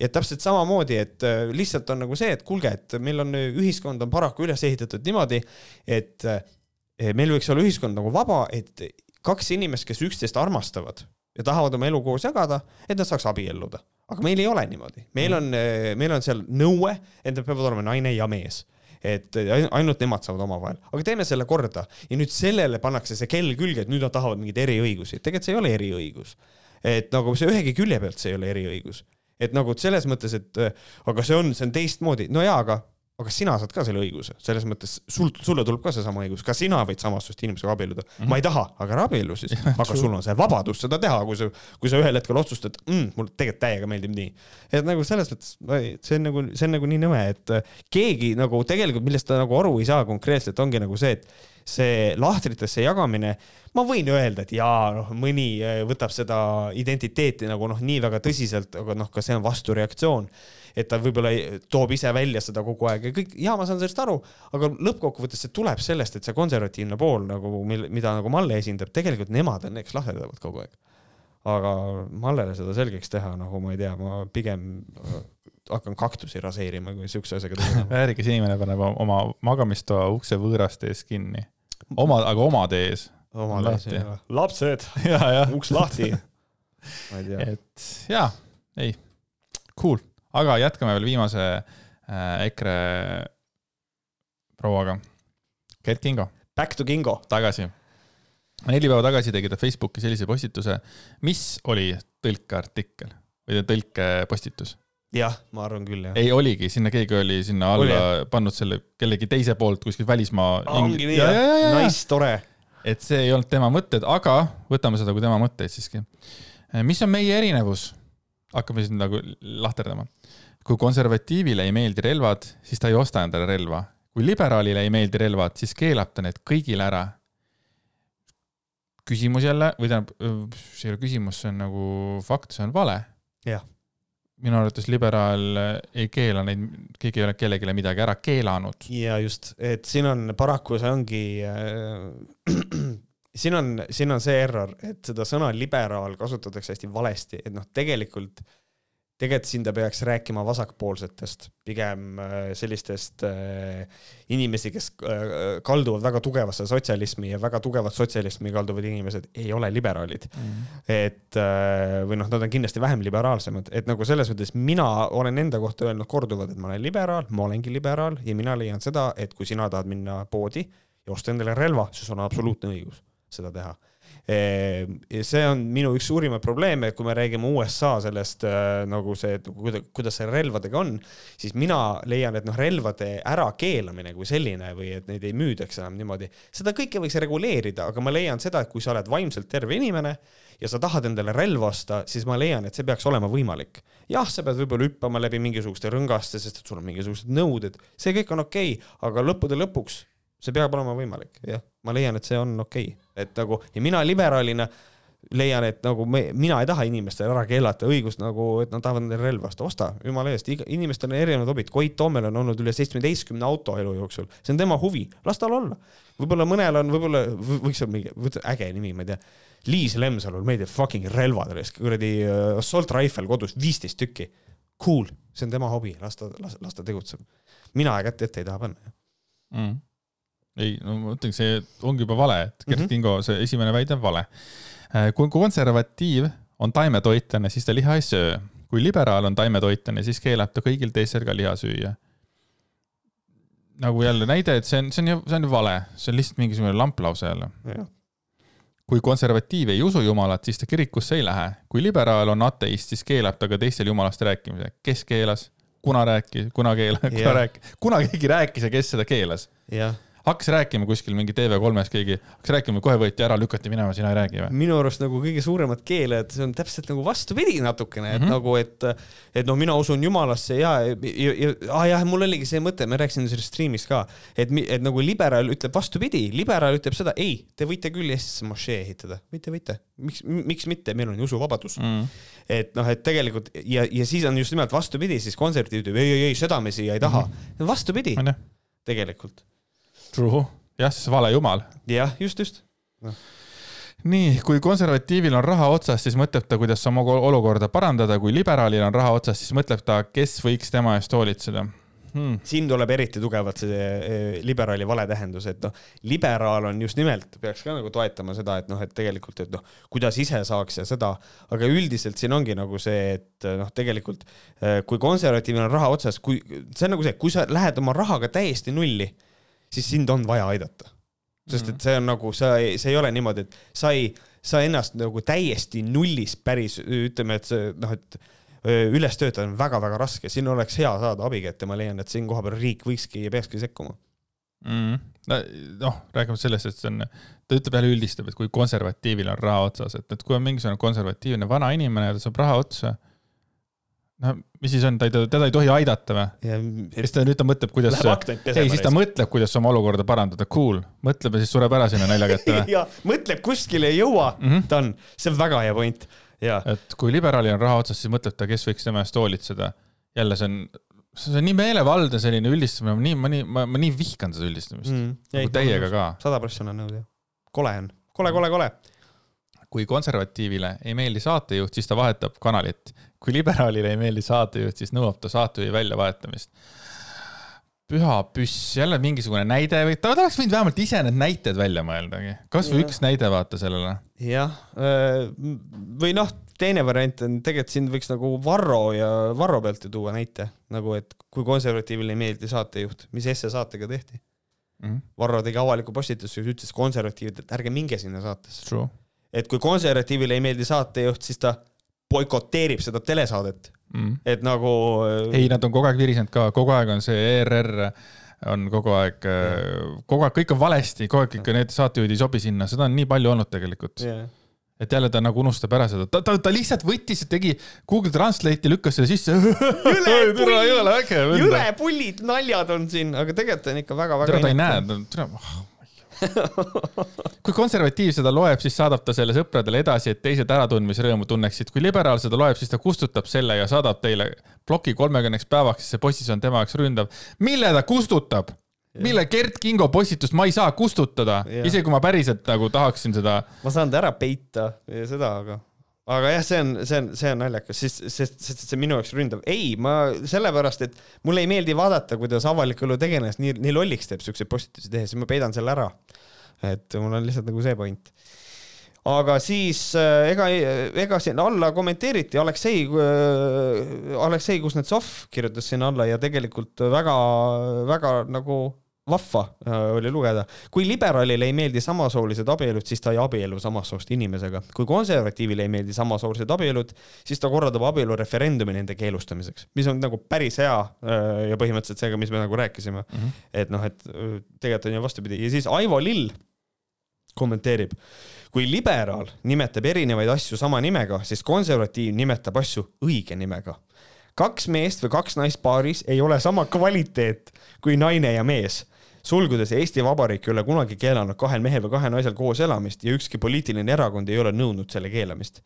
ja täpselt samamoodi, et äh, lihtsalt on nagu see, et kuulge, et meil on äh, ühiskond on paraku üles ehitatud niimoodi, et äh, meil võiks olla ühiskond nagu vaba, et kaks inimest, kes üksteist armastavad ja tahavad oma elu koos jagada, et nad saaks abielluda. aga meil ei ole niimoodi, meil on, meil on seal nõue, et nad peavad olema naine ja mees. Et äh, ainult nemad saavad omavahel, aga teeme selle korda. Ja nüüd sellele pannakse see kell külge, et nüüd nad tahavad mingeid eriõigusi, tegelikult see ei ole eriõigus. et nagu see ühegi külje pealt see ei ole eriõigus, et nagu selles mõttes, et äh, aga see on, see on teistmoodi, no jaa, aga aga sina saad ka selle õiguse, selles mõttes sul, sulle tuleb ka seesama õigus, ka sina võid samast soost inimesega abielluda mm. -hmm. ma ei taha, aga ära abiellu siis, aga sul on see vabadus seda teha, kui sa, kui sa ühel hetkel otsustad mm,, mulle tegelikult täiega meeldib nii. et nagu selles mõttes, see on nagu, see on nagu nii nõme, et äh, keegi nagu tegelikult, millest ta nagu aru ei saa konkreetselt, ongi nagu see, et see lahtritesse jagamine, ma võin öelda, et jaa, noh, mõni äh, võtab seda identiteeti nagu noh, nii väga tõsiselt, aga noh, ka see on vastureaktsioon et ta võib-olla ei- toob ise välja seda kogu aeg ja kõik, jaa, ma saan sellest aru, aga lõppkokkuvõttes see tuleb sellest, et see konservatiivne pool nagu, mida nagu Malle esindab, tegelikult nemad on need, kes lahterdavad kogu aeg. aga Mallele seda selgeks teha, nagu ma ei tea, ma pigem äh, hakkan kaktusi raseerima, kui siukse asjaga tegelema. väärikas inimene paneb oma magamistoa ukse võõraste ees kinni. oma, aga omade ees. omal Lahti. asjal. lapsed, ja, ja. uks lahti. ma ei tea. et jaa, ei, cool, aga jätkame veel viimase äh, EKRE prouaga. Gert Kingo, Back to Kingo. tagasi. neli päeva tagasi tegi ta Facebooki sellise postituse, mis oli tõlkeartikkel või tõlkepostitus. jah, ma arvan küll jah. ei oligi, sinna keegi oli sinna Oli, alla pannud selle kellegi teise poolt kuskilt välismaa. ongi nii jah, nice, tore. et see ei olnud tema mõtted, aga võtame seda kui tema mõtteid siiski. mis on meie erinevus? Hakkame siin nagu lahterdama. kui konservatiivile ei meeldi relvad, siis ta ei osta endale relva. kui liberaalile ei meeldi relvad, siis keelab ta need kõigile ära. küsimus jälle, või tähendab, see ei ole küsimus, see on nagu fakt, see on vale. Jah. minu arvates liberaal ei keela neid, keegi ei ole kellelegi midagi ära keelanud. ja just, et siin on paraku see ongi äh,, siin on, siin on see error, et seda sõna liberaal kasutatakse hästi valesti, et noh, tegelikult tegelikult siin ta peaks rääkima vasakpoolsetest, pigem äh, sellistest äh, inimesi, kes äh, kalduvad väga tugevasse sotsialismi ja väga tugevat sotsialismi kalduvad inimesed ei ole liberaalid. Mm.. et või noh, nad on kindlasti vähem liberaalsemad, et nagu selles mõttes mina olen enda kohta öelnud korduvalt, et ma olen liberaal, ma olengi liberaal ja mina leian seda, et kui sina tahad minna poodi ja osta endale relva, siis on absoluutne õigus seda teha Ehm, see on minu üks suurimaid probleeme, kui me räägime USA sellest äh, nagu see, kuidas see relvadega on, siis mina leian, et noh, relvade ärakeelamine kui selline või et neid ei müüdaks enam niimoodi, seda kõike võiks reguleerida, aga ma leian seda, et kui sa oled vaimselt terve inimene ja sa tahad endale relva osta, siis ma leian, et see peaks olema võimalik. jah, sa pead võib-olla hüppama läbi mingisuguste rõngaste, sest et sul on mingisugused nõuded, see kõik on okei okay,, aga lõppude lõpuks see peab olema võimalik, jah, ma leian, et see on okei. Okay., et nagu ja mina liberaalina leian, et nagu me, mina ei taha inimestele ära keelata õigust nagu, et nad tahavad endale relva osta, osta, jumala eest, inimestel on erinevad hobid, Koit Toomel on olnud üle seitsmeteistkümne auto elu jooksul, see on tema huvi, las tal olla. võib-olla mõnel on, võib-olla võiks olla mingi, äge nimi, ma ei tea. Liis Lemsalul meeldib fucking relvad, kuradi uh, assault rifle kodus, viisteist tükki. Cool, see on tema hobi, las ta, las, las ta tegutseb. mina kätt ette ei taha panna mm ei, no ma ütlen, see ongi juba vale, et Gert mm -hmm. Kingo, see esimene väide on vale. Äh, kui konservatiiv on taimetoitlane, siis ta liha ei söö. kui liberaal on taimetoitlane, siis keelab ta kõigil teistel ka liha süüa. nagu jälle näide, et see on, see on ju, see on ju vale, see on lihtsalt mingisugune lamplause jälle. kui konservatiiv ei usu Jumalat, siis ta kirikusse ei lähe. kui liberaal on ateist, siis keelab ta ka teistel Jumalast rääkimise. kes keelas? kuna rääkis, kuna keelas, kuna rääkis, kuna keegi rääkis ja kes seda keelas? jah hakkas rääkima kuskil mingi TV3-s keegi, hakkas rääkima, kohe võeti ära, lükati minema, sina ei räägi või? minu arust nagu kõige suuremad keeled, see on täpselt nagu vastupidi natukene, et mm -hmm. nagu, et, et noh, mina usun jumalasse ja, ja, ja, ja ah, jah, mul oligi see mõte, me rääkisime sellest stream'is ka, et, et nagu liberaal ütleb vastupidi, liberaal ütleb seda, ei, te võite küll Eestisse mošee ehitada, võite, võite, miks, miks mitte, meil on ju usuvabadus mm. -hmm. et noh, et tegelikult ja, ja siis on just nimelt vastupidi, siis konservatiiv ütleb ei, ei, ei, seda me siia ei taha mm. -hmm. vastupidi, tegelikult True, jah, siis vale jumal. jah, just, just. No. nii, kui konservatiivil on raha otsas, siis mõtleb ta, kuidas oma olukorda parandada, kui liberaalil on raha otsas, siis mõtleb ta, kes võiks tema eest hoolitseda. Hmm.. siin tuleb eriti tugevalt see eh, liberaali vale tähendus, et noh, liberaal on just nimelt, peaks ka nagu toetama seda, et noh, et tegelikult, et noh, kuidas ise saaks ja seda, aga üldiselt siin ongi nagu see, et noh, tegelikult eh, kui konservatiivil on raha otsas, kui see on nagu see, kui sa lähed oma rahaga täiesti nulli siis sind on vaja aidata. sest et see on nagu, sa ei, see ei ole niimoodi, et sa ei, sa ennast nagu täiesti nullis päris, ütleme, et see noh, et üles töötada on väga-väga raske, siin oleks hea saada abikätt ja ma leian, et siin kohapeal riik võikski ja peakski sekkuma. Mm.. noh, räägime sellest, et see on, ta ütleb jälle üldistab, et kui konservatiivil on raha otsas, et, et kui on mingisugune konservatiivne vana inimene ja ta saab raha otsa no mis siis on, ta ei, teda ei tohi aidata või? siis ta nüüd ta mõtleb, kuidas, ei, siis ta mõtleb, kuidas oma olukorda parandada, cool, mõtleb ja siis sureb ära sinna nälja kätte või? ja mõtleb, kuskile ei jõua mm, -hmm. ta on, see on väga hea point, jaa. et kui liberaalil on raha otsas, siis mõtleb ta, kes võiks tema eest hoolitseda. jälle see on, see on nii meelevaldne selline üldistamine, ma nii, ma nii, ma, ma nii vihkan seda üldistamist mm, -hmm. nagu täiega ka. sada prossa olen nõus, jah. kole on, kole, kole, kole kui konservatiivile ei meeldi saatejuht, siis ta vahetab kanalit kui liberaalile ei meeldi saatejuht, siis nõuab ta saatejuhi väljavahetamist. püha püss, jälle mingisugune näide või ta, oleks võinud vähemalt ise need näited välja mõeldagi, kasvõi üks näide vaata sellele. jah, või noh, teine variant on tegelikult siin võiks nagu Varro ja Varro pealt ju tuua näite nagu, et kui konservatiivile ei meeldi saatejuht, mis esse saatega tehti mm. -hmm. Varro tegi avaliku postituse, ütles konservatiivid, et ärge minge sinna saatesse. et kui konservatiivile ei meeldi saatejuht, siis ta boikoteerib seda telesaadet. Mm.. et nagu. Äh, ei, nad on kogu aeg virisenud ka, kogu aeg on see ERR on kogu aeg, äh, kogu aeg kõik on valesti, kogu aeg ikka need saatejuhid ei sobi sinna, seda on nii palju olnud tegelikult. Yeah et jälle ta nagu unustab ära seda, ta, ta, ta lihtsalt võttis ja tegi Google Translate'i, lükkas selle sisse. jõle pullid, naljad on siin, aga tegelikult on ikka väga-väga. ta ei näe, tere, kui konservatiiv seda loeb, siis saadab ta selle sõpradele edasi, et teised äratundmisrõõmu tunneksid. kui liberaal seda loeb, siis ta kustutab selle ja saadab teile ploki kolmekümneks päevaks, sest see postitus on tema jaoks ründav. mille ta kustutab? mille Gert Kingo postitust ma ei saa kustutada, isegi kui ma päriselt nagu tahaksin seda. ma saan ta ära peita ja seda, aga aga jah, see on, see on, see on naljakas, sest, sest, sest see on minu jaoks ründav. ei, ma sellepärast, et mulle ei meeldi vaadata, kuidas avaliku elu tegelane nii, nii lolliks teeb siukseid postitusi tehes ja ma peidan selle ära. et mul on lihtsalt nagu see point. aga siis äh, ega, ega siin alla kommenteeriti Aleksei, Aleksei Kuznetsov kirjutas sinna alla ja tegelikult väga, väga nagu vahva äh, oli lugeda. kui liberaalile ei meeldi samasoolised abielud, siis ta ei abiellu samast soost inimesega. kui konservatiivile ei meeldi samasoolised abielud, siis ta korraldab abielureferendumi nende keelustamiseks, mis on nagu päris hea äh, ja põhimõtteliselt seega, mis me nagu rääkisime mm. -hmm. et noh, et äh, tegelikult on ju vastupidi ja siis Aivo Lill kommenteerib. kui liberaal nimetab erinevaid asju sama nimega, siis konservatiiv nimetab asju õige nimega. kaks meest või kaks naist paaris ei ole sama kvaliteet kui naine ja mees sulgudes Eesti Vabariik ei ole kunagi keelanud kahel mehel või kahel naisel koos elamist ja ükski poliitiline erakond ei ole nõudnud selle keelamist.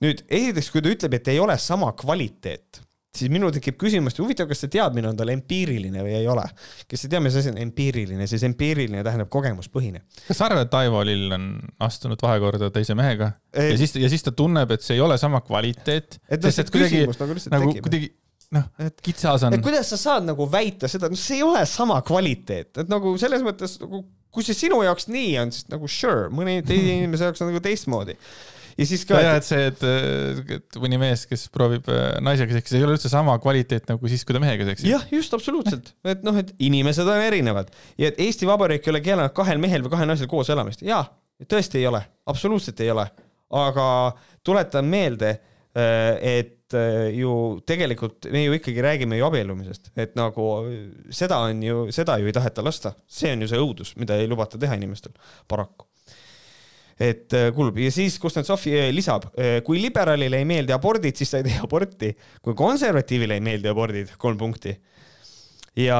nüüd esiteks, kui ta ütleb, et ei ole sama kvaliteet, siis minul tekib küsimus, et huvitav, kas see teadmine on tal empiiriline või ei ole. kes ei tea, mis asi on empiiriline, siis empiiriline tähendab kogemuspõhine. kas sa arvad, et Aivo Lill on astunud vahekorda teise mehega Ei. ja siis, ja siis ta tunneb, et see ei ole sama kvaliteet, et noh, see küsimus nagu lihtsalt nagu tekib. kuidagi noh Et-, kitsas on. Et. kuidas sa saad nagu väita seda, no see ei ole sama kvaliteet, et nagu selles mõttes nagu kui see sinu jaoks nii on, siis nagu sure, mõne teise inimese jaoks on nagu teistmoodi. ja siis ka, ja, et see, et, et mõni mees, kes proovib äh, naisega seksida, ei ole üldse sama kvaliteet nagu siis, kui ta mehega seksib. jah, just absoluutselt, et noh, et inimesed on erinevad. Ja et Eesti Vabariik ei ole keelanud kahel mehel või kahel naisel koos elamist, jaa, tõesti ei ole, absoluutselt ei ole, aga tuletan meelde, et äh, ju tegelikult me ju ikkagi räägime ju abiellumisest, et nagu seda on ju, seda ju ei taheta lasta, see on ju see õudus, mida ei lubata teha inimestel, paraku. Et äh, kulub ja siis Kuznetsov äh, lisab, kui liberaalile ei meeldi abordid, siis ta ei tee aborti, kui konservatiivile ei meeldi abordid, kolm punkti. Ja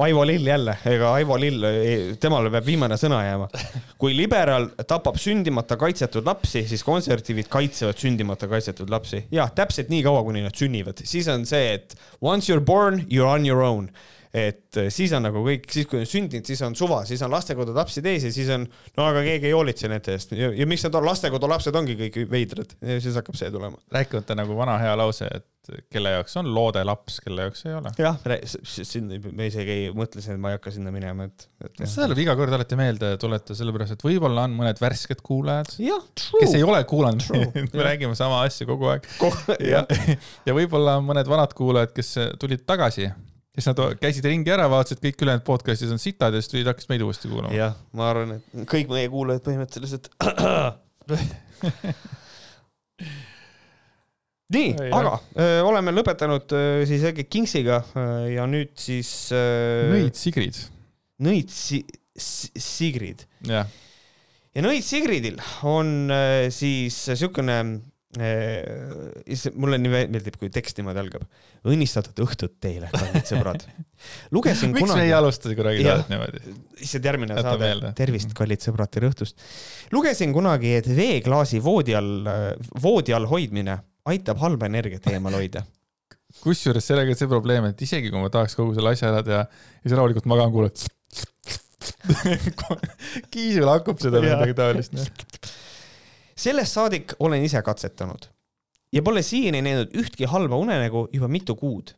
Aivo Lill jälle, ega Aivo Lill, temale peab viimane sõna jääma. kui liberaal tapab sündimata kaitsetud lapsi, siis konservatiivid kaitsevad sündimata kaitsetud lapsi. jah, täpselt nii kaua, kuni nad sünnivad, siis on see, et once you are born, you are on your own et äh, siis on nagu kõik, siis kui on sündinud, siis on suva, siis on lastekodu lapsed ees ja siis on, no aga keegi ei hoolitse nende eest. Ja, ja miks need on, lastekodu lapsed ongi kõik veidrad? Ja siis hakkab see tulema. rääkimata nagu vana hea lause, et kelle jaoks on loode laps, kelle jaoks ei ole. jah, sinna me isegi ei mõtlesin, et ma ei hakka sinna minema, et, et seda tuleb iga kord alati meelde tuletada, sellepärast et võib-olla on mõned värsked kuulajad, kes ei ole kuulanud. Me räägime sama asja kogu aeg. Jah ja, ja võib-olla on mõned vanad kuulajad, kes tulid tagasi, kes nad käisid ringi ära, vaatasid, kõik ülejäänud podcast'id on sitad ja siis tulid, hakkasid meid uuesti kuulama. jah, ma arvan, et kõik meie kuulajad põhimõtteliselt. nii, aga öö, oleme lõpetanud öö, siis äkki Kingsiga öö, ja nüüd siis nõid Sigrid, nõid si si Sigrid jah. ja nõid Sigridil on öö, siis siukene, mulle nii meeldib, kui tekst niimoodi algab. õnnistatud õhtut teile, kallid sõbrad. lugesin miks me ei kunagi, alusta kunagi saadet niimoodi? lihtsalt järgmine Jäta saade tervist, kallid sõbrad, tere õhtust. lugesin kunagi, et veeklaasi voodi all, voodi all hoidmine aitab halba energiat eemal hoida. kusjuures sellega on see probleem, et isegi kui ma tahaks kogu selle asja ära teha ja siis rahulikult magan, kuuled. kiisul hakkab seda või midagi taolist. Sellest saadik olen ise katsetanud ja pole siiani näinud ühtki halba unenägu juba mitu kuud.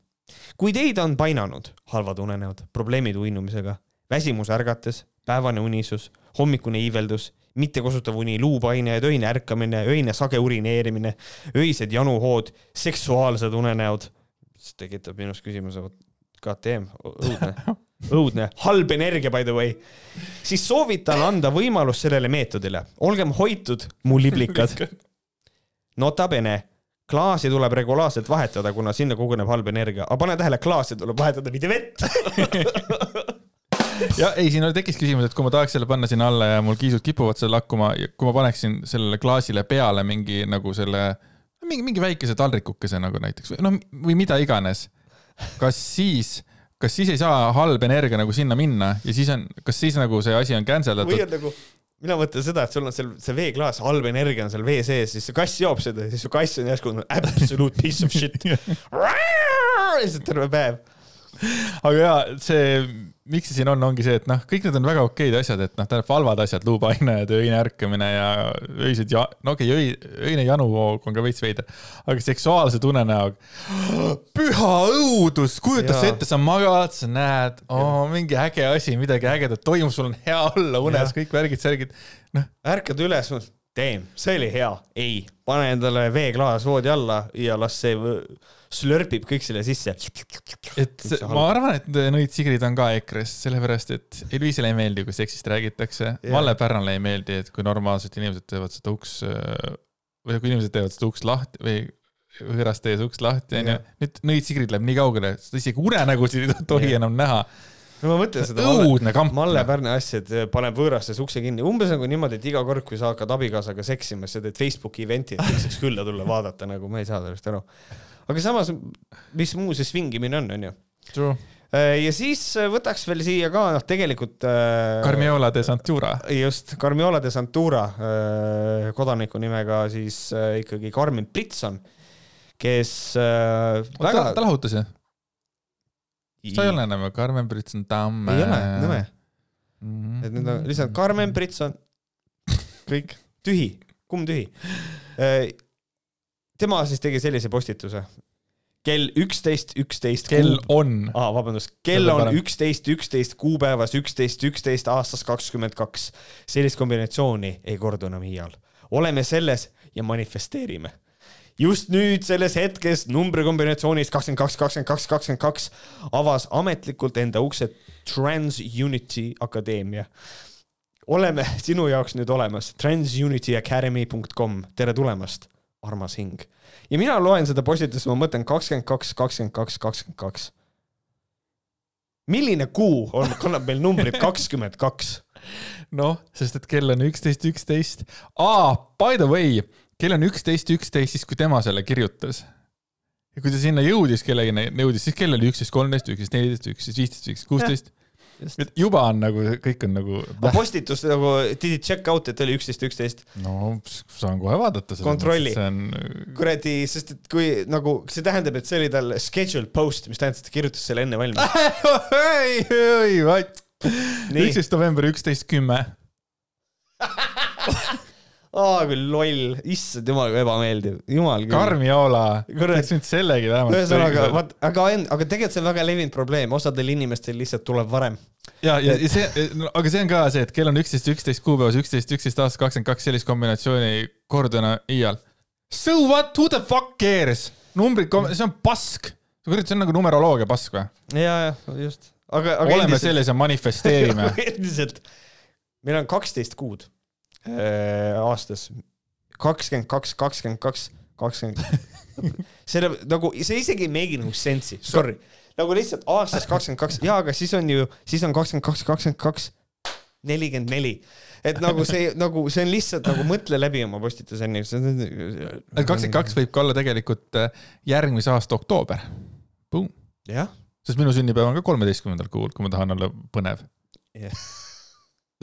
kui teid on painanud halvad unenäod, probleemid uinumisega, väsimus ärgates, päevane unisus, hommikune iiveldus, mittekosutav uni, luupaine, öine ärkamine, öine sage urineerimine, öised januhood, seksuaalsed unenäod, see tekitab minus küsimuse, vot KTM, õudne, õudne, halb energia by the way, siis soovitan anda võimalus sellele meetodile. olgem hoitud, mu liblikad. Nota bene, klaasi tuleb regulaarselt vahetada, kuna sinna koguneb halb energia, aga pane tähele, klaasi tuleb vahetada, mitte vett. ja ei, siin tekkis küsimus, et kui ma tahaks selle panna sinna alla ja mul kiisud kipuvad seal lakkuma kui ma paneksin sellele klaasile peale mingi nagu selle, mingi, mingi väikese taldrikukese nagu näiteks või noh, või mida iganes. kas siis, kas siis ei saa halb energia nagu sinna minna ja siis on, kas siis nagu see asi on cancel või datud? on nagu, mina mõtlen seda, et sul on seal see veeklaas, halb energia on seal vee sees, siis see kass joob seda ja siis su kass on järsku absolute piece of shit. lihtsalt terve päev. aga jaa, see, miks see siin on, ongi see, et noh, kõik need on väga okeid asjad, et noh, tähendab halvad asjad, luupaine ja öine ärkamine ja öised ja, no okei okay,, öi, öine januhoog on ka veits veider, aga seksuaalse tunenäog. püha õudus, kujuta sa ette, sa magad, sa näed oh,, mingi äge asi, midagi ägedat toimub, sul on hea olla unes, kõik värgid, särgid, noh. ärkad üles, damn, see oli hea, ei, pane endale veeklaas voodi alla ja las see slörpib kõik selle sisse. et ma arvan, et nõid Sigrid on ka EKRE-s, sellepärast et Eluisele ei meeldi, kui seksist räägitakse. Malle Pärnale ei meeldi, et kui normaalsed inimesed teevad seda uks või kui inimesed teevad seda uks lahti või võõrast tees uks lahti, onju. nüüd nõid Sigrid läheb nii kaugele, isegi unenägusid ei tohi ja. enam näha no ma mõtlen seda õudne kamp. Malle Pärne asja, et paneb võõrastes ukse kinni, umbes nagu niimoodi, et iga kord, kui sa hakkad abikaasaga seksima, sa teed Facebooki event'i, et saaks külla tulla vaadata, nagu ma ei saa sellest aru aga samas, mis muu see svingimine on, onju. Äh, ja siis äh, võtaks veel siia ka, noh, tegelikult äh,. Carmiola de Santura. just, Carmiola de Santura äh, kodaniku nimega siis äh, ikkagi Carmen Britson, kes äh, väga. ta lahutas ju? ta ei ole enam ju Carmen Britson Tamm. ei ole, nõme mm. -hmm. et nüüd on lihtsalt Carmen Britson, kõik, tühi, kumm tühi äh, tema siis tegi sellise postituse. kell üksteist, üksteist. kell on. aa, vabandust, kell on üksteist, üksteist kuupäevas, üksteist, üksteist aastast kakskümmend kaks. sellist kombinatsiooni ei kordu enam iial. oleme selles ja manifesteerime just nüüd selles hetkes numbrikombinatsioonis kakskümmend kaks, kakskümmend kaks, kakskümmend kaks avas ametlikult enda uksed TransUnity Akadeemia. oleme sinu jaoks nüüd olemas, transunityacademy.com, tere tulemast armas hing. ja mina loen seda postitust, ma mõtlen kakskümmend kaks, kakskümmend kaks, kakskümmend kaks. milline kuu on, kannab meil numbrit kakskümmend kaks? noh, sest et kell on üksteist, üksteist. aa, by the way, kell on üksteist, üksteist, siis kui tema selle kirjutas. ja kui ta sinna jõudis, kellegagi jõudis, siis kell oli üksteist, kolmteist, üksteist, neliteist, üksteist, viisteist, üksteist, kuusteist et juba on nagu, kõik on nagu. postitus nagu, did you check out, et oli üksteist, üksteist? no saan kohe vaadata. kontrolli. On... kuradi, sest et kui nagu, see tähendab, et see oli tal scheduled post, mis tähendas, et ta kirjutas selle enne valmis. ei, ei, vaid. üksteist november, üksteist kümme aa küll loll, issand jumal kui ebameeldiv, jumal küll. Karmiola, teeks nüüd sellegi vähemalt. ühesõnaga, vaat, aga, aga tegelikult see on väga levinud probleem, osadel inimestel lihtsalt tuleb varem. ja, ja, ja see no,, aga see on ka see, et kell on üksteist, üksteist kuupäevas, üksteist, üksteist aastast kakskümmend kaks, sellist kombinatsiooni korduna iial. So what, who the fuck cares? numbrid, see on pask. kurat, see on nagu numeroloogia pask või? ja, ja just. aga, aga oleme endiselt... selles ja manifesteerime endiselt, meil on kaksteist kuud aastas. kakskümmend kaks, kakskümmend kaks, kakskümmend. selle nagu, see isegi ei make nagu sense'i, sorry. nagu lihtsalt aastas kakskümmend kaks, jaa, aga siis on ju, siis on kakskümmend kaks, kakskümmend kaks, nelikümmend neli et nagu see, nagu see on lihtsalt nagu mõtle läbi oma postitus enne. kakskümmend kaks võib ka olla tegelikult äh, järgmise aasta oktoober. jah. sest minu sünnipäev on ka kolmeteistkümnendal kuul, kui ma tahan olla põnev yeah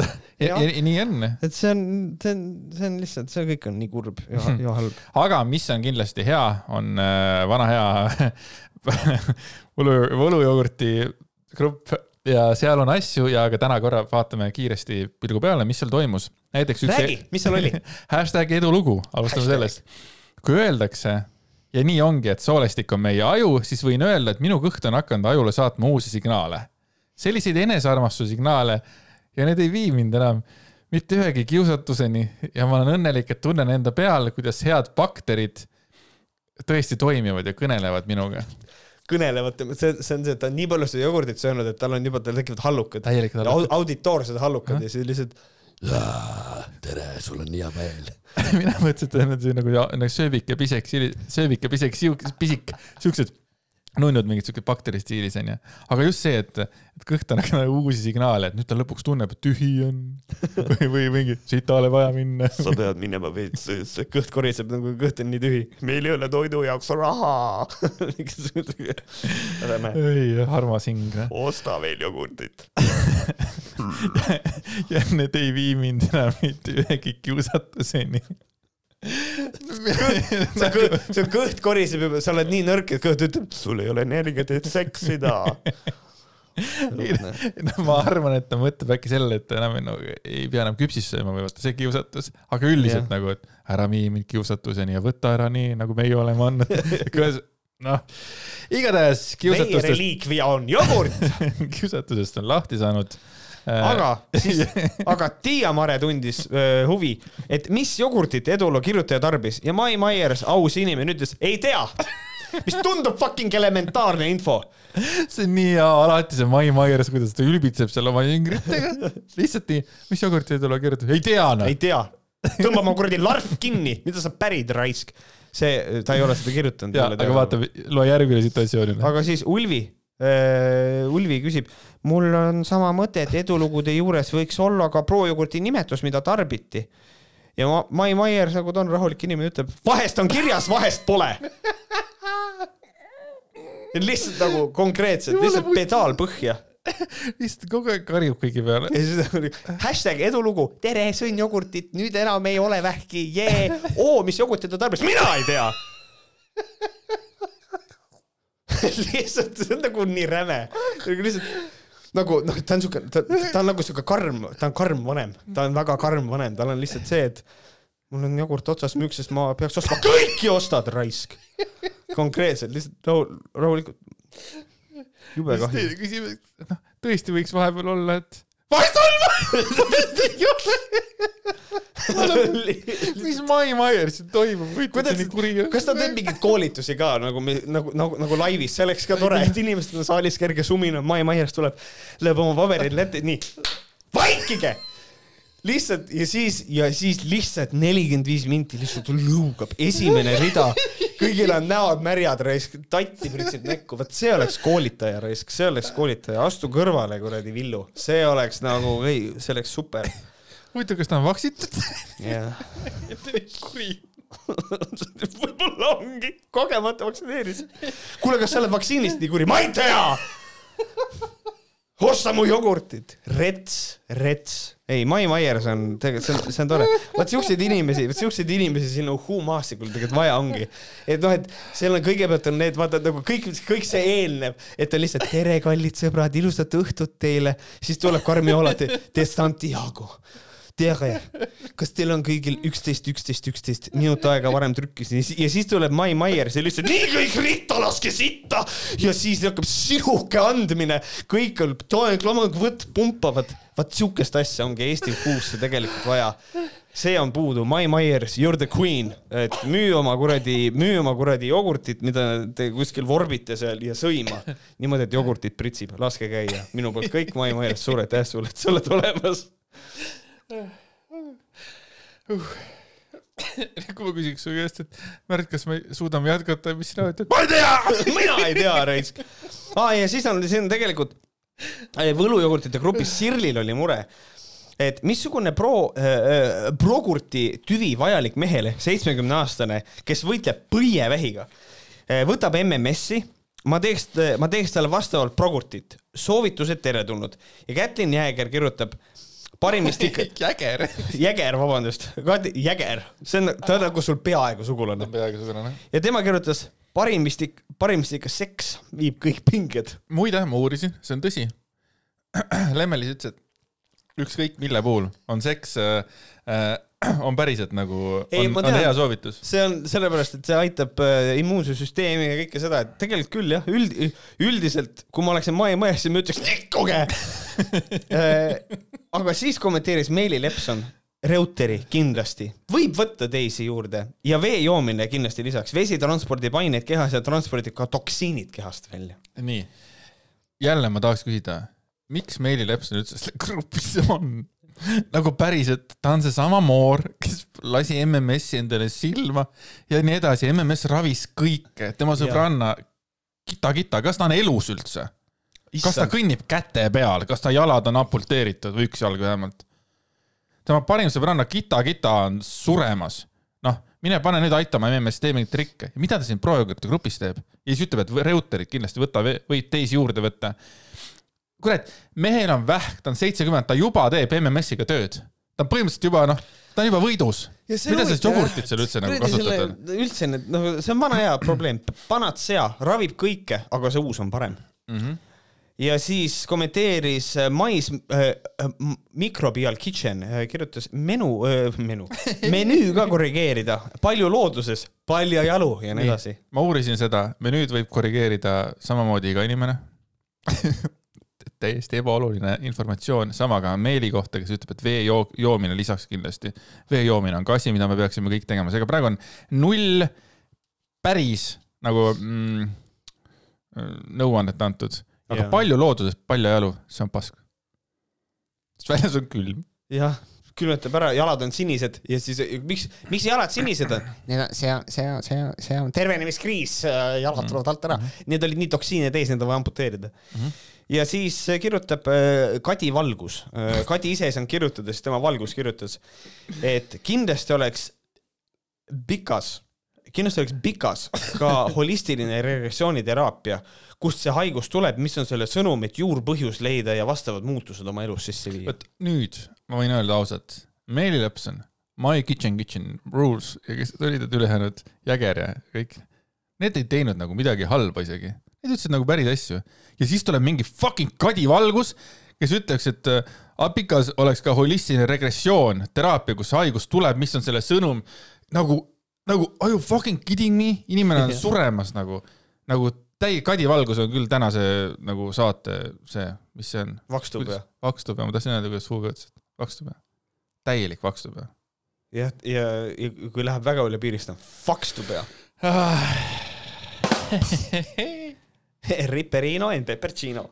ja, ja nii on. et see on, see on, see on lihtsalt, see kõik on nii kurb ja, ja halb. aga mis on kindlasti hea, on äh, vana hea võlu, võlujogurti grupp ja seal on asju ja ka täna korra vaatame kiiresti pilgu peale, mis seal toimus. näiteks üks. räägi, mis seal oli hashtag edulugu, alustame sellest. kui öeldakse ja nii ongi, et soolestik on meie aju, siis võin öelda, et minu kõht on hakanud ajule saatma uusi signaale. selliseid enesearmastuse signaale ja need ei vii mind enam mitte ühegi kiusatuseni ja ma olen õnnelik, et tunnen enda peal, kuidas head bakterid tõesti toimivad ja kõnelevad minuga. kõnelevad, see, see on see, et ta on nii palju seda jogurtit söönud, et tal on juba, tal tekivad hallukad. auditoorsed hallukad ja siis lihtsalt. tere, sul on hea meel mina mõtlesin, et nad nagu, nagu sööbik ja pisek, sööbik ja pisek, pisik, siuksed nunnud mingit siuke bakteri stiilis onju, aga just see, et, et kõht on nagu uusi signaale, et nüüd ta lõpuks tunneb, et tühi on. Või, või mingi sitale vaja minna. sa pead minema veits, see kõht koriseb nagu kõht on nii tühi, meil ei ole toidu jaoks raha. Ei, armas hing. osta veel jogurtit. Ja need ei vii mind enam mitte ühegi kiusatuseni sa kõht, su kõht koriseb juba, sa oled nii nõrk, et kõht ütleb, sul ei ole energiat, et seksida. no ma arvan, et ta mõtleb äkki sellele, et ta enam ei, no, ei pea enam küpsist sööma või vaata see kiusatus, aga üldiselt Jah. nagu, et ära vii mind kiusatuseni ja võta ära nii, nagu meie oleme andnud. noh, igatahes meie kiusatustest, reliikvia on jogurt, kiusatusest on lahti saanud. Äh, aga siis, aga Tiia-Mare tundis öö, huvi, et mis jogurtit eduloo kirjutaja tarbis ja Mai Maiers, aus inimene, ütles ei tea. mis tundub fucking elementaarne info. see on nii hea, alati see Mai Maiers, kuidas ta ülbitseb seal oma jüngritega. lihtsalt nii, mis jogurti ei tule kirjutada, ei tea noh ei. tea, tõmba oma kuradi larv kinni, mida sa pärid, raisk. see, ta ei ole seda kirjutanud. aga vaata, loe järgmine situatsioon. aga siis Ulvi, Ulvi küsib, mul on sama mõte, et edulugude juures võiks olla ka projogurti nimetus, mida tarbiti. ja ma, Mai Maier, nagu ta on rahulik inimene, ütleb, vahest on kirjas, vahest pole. lihtsalt nagu konkreetselt, lihtsalt pedaal põhja. lihtsalt kogu aeg karjub kõigi peale. ja siis on hashtag edulugu, tere, sõin jogurtit, nüüd enam ei ole vähki, jee. oo, mis jogurtit ta tarbis, mina ei tea. lihtsalt see on nagu nii räme, lihtsalt nagu noh, ta on siuke, ta, ta on nagu siuke karm, ta on karm vanem, ta on väga karm vanem, tal on lihtsalt see, et mul on jogurt otsas müüksest, ma peaks ostma kõiki ostad, raisk. konkreetselt lihtsalt rahu, rahulikult. jube kahju. küsime, noh, tõesti võiks vahepeal olla, et on, vahest ei ole. mis Mai Maier siin toimub, võitleb kuidas nii kuri. kas ta teeb mingeid koolitusi ka nagu, nagu, nagu, nagu laivis, see oleks ka tore, et inimestel on saalis kerge sumin, Mai Maiers tuleb, lööb oma paberid letti, nii, vaikige. Lihtsalt ja siis, ja siis lihtsalt nelikümmend viis minti lihtsalt lõugab, esimene rida, kõigil on näod märjad raisk, tatti pritsib näkku, vot see oleks koolitaja raisk, see oleks koolitaja, astu kõrvale kuradi Villu, see oleks nagu, see oleks super. huvitav, kas ta on vaksitud? jah. võib-olla ongi, kogemata vaktsineeris. kuule, kas sa oled vaktsiinist nii kuri? ma ei tea. Osta mu jogurtit, rets, rets. ei, Mai Maiers on tegelikult, see on, see on tore. vot siukseid inimesi, vot siukseid inimesi siin uhuu-maastikul tegelikult vaja ongi. et noh, et seal on kõigepealt on need, vaata nagu kõik, kõik see eelnev, et on lihtsalt tere, kallid sõbrad, ilusat õhtut teile, siis tuleb Carmiola de, de Santiago tere, kas teil on kõigil üksteist, üksteist, üksteist minut aega varem trükkis ja siis tuleb Mai Maier, see lihtsalt nii kõik ritta, laske sitta ja siis hakkab sihuke andmine, kõik on toeng-lomang, võtt pumpavad. vaat siukest asja ongi Eesti kuusse tegelikult vaja. see on puudu, Mai Maiers, you are the queen, et müü oma kuradi, müü oma kuradi jogurtit, mida te kuskil vorbite seal ja sõima. niimoodi, et jogurtit pritsib, laske käia. minu poolt kõik, Mai Maiers, suur aitäh sulle, et sa oled olemas kui ma küsiks su käest, et Märt, kas me suudame jätkata, mis sina ütled? ma ei tea, mina ei tea, raisk. aa ja siis on, see on tegelikult äh, võlujogurtite grupis Sirlil oli mure, et missugune pro äh,, progurti tüvi vajalik mehele, seitsmekümne aastane, kes võitleb põievähiga, võtab MMS-i, ma teeks, ma teeks talle vastavalt progurtit, soovitused teretulnud ja Kätlin Jääger kirjutab parim vist ikka, jäger. Jäger, vabandust, Jäger, see on, ta on nagu sul peaaegu sugulane. peaaegu sarnane. ja tema kirjutas, parim vist ikka, parim vist ikka seks viib kõik pinged. muide, ma uurisin, see on tõsi. Lemmelis ütles, et ükskõik mille puhul on seks äh,, äh, on päriselt nagu, on, on hea soovitus. see on sellepärast, et see aitab äh, immuunsussüsteemi ja kõike seda, et tegelikult küll jah, üld, üldiselt kui ma oleksin Mai Majas, siis ma ütleks nikkuge aga siis kommenteeris Meeli Lepson, Reuteri kindlasti, võib võtta teisi juurde ja vee joomine kindlasti lisaks, vesi transpordib aineid kehas ja transpordib ka toksiinid kehast välja. nii, jälle ma tahaks küsida, miks Meeli Lepson üldse selle grupis on? Nagu päriselt, ta on seesama moor, kes lasi MMS-i endale silma ja nii edasi, MMS ravis kõike, tema sõbranna Kita-Kita, kas ta on elus üldse? kas ta kõnnib käte peal, kas ta jalad on amputeeritud või üks jalg vähemalt? tema parim sõbranna Kita-Kita on suremas. noh, mine pane nüüd aitama MMS, tee mingeid trikke. mida ta siin projogurti grupis teeb? ja siis ütleb, et Reuterit kindlasti võta, võid teisi juurde võtta. kurat, mehel on vähk, ta on seitsekümmend, ta juba teeb MMS-iga tööd. ta on põhimõtteliselt juba noh, ta on juba võidus. Mida ongi- sellest jogurtit seal üldse nagu kasutatud? üldse need, noh, see on vana hea probleem, vanad sea ravib kõike, aga see uus on parem. Mhm. ja siis kommenteeris äh, Mais äh, äh, Microbial Kitchen äh, kirjutas menu äh,, menu, menüü ka korrigeerida, palju looduses, paljajalu ja nii edasi. ma uurisin seda, menüüd võib korrigeerida samamoodi iga inimene. täiesti ebaoluline informatsioon, sama ka meeli kohta, kes ütleb, et vee joo-, joomine lisaks kindlasti. vee joomine on ka asi, mida me peaksime kõik tegema, seega praegu on null päris nagu mm, nõuannet antud, aga yeah. palju looduses, paljajalu, see on pask. sest väljas on külm. jah, külmetab ära, jalad on sinised ja siis miks, miks jalad sinised on? see on, see on, see on, see on tervenemiskriis, jalad tulevad alt ära. Need olid nii toksiine täis, need on vaja amputeerida mm. -hmm. Ja siis äh, kirjutab äh, Kadi Valgus, Kadi ise ei saanud kirjutada, siis tema Valgus kirjutas, et kindlasti oleks pikas, kindlasti oleks pikas ka holistiline regressiooniteraapia, kust see haigus tuleb, mis on selle sõnum, et juurpõhjus leida ja vastavad muutused oma elus sisse viia. vot nüüd ma võin öelda ausalt, Meeli Lepson, My Kitchen Kitchen Rules ja kes olid need ülejäänud, Jäger ja kõik, need ei teinud nagu midagi halba isegi. Need ütlesid nagu päris asju ja siis tuleb mingi fucking Kadi Valgus, kes ütleks, et äh, apikas oleks ka holistiline regressioon, teraapia, kus haigus tuleb, mis on selle sõnum, nagu, nagu are you fucking kidding me, inimene on suremas nagu, nagu täi-, Kadi Valgus on küll tänase nagu saate see, mis see on? vakstupea. vakstupea, ma tahtsin öelda, kuidas Hugo ütles, et vakstupea. täielik vakstupea. jah, ja, ja, ja kui läheb väga üle piiri, siis ta on fakstupea. Riperino en peppercino.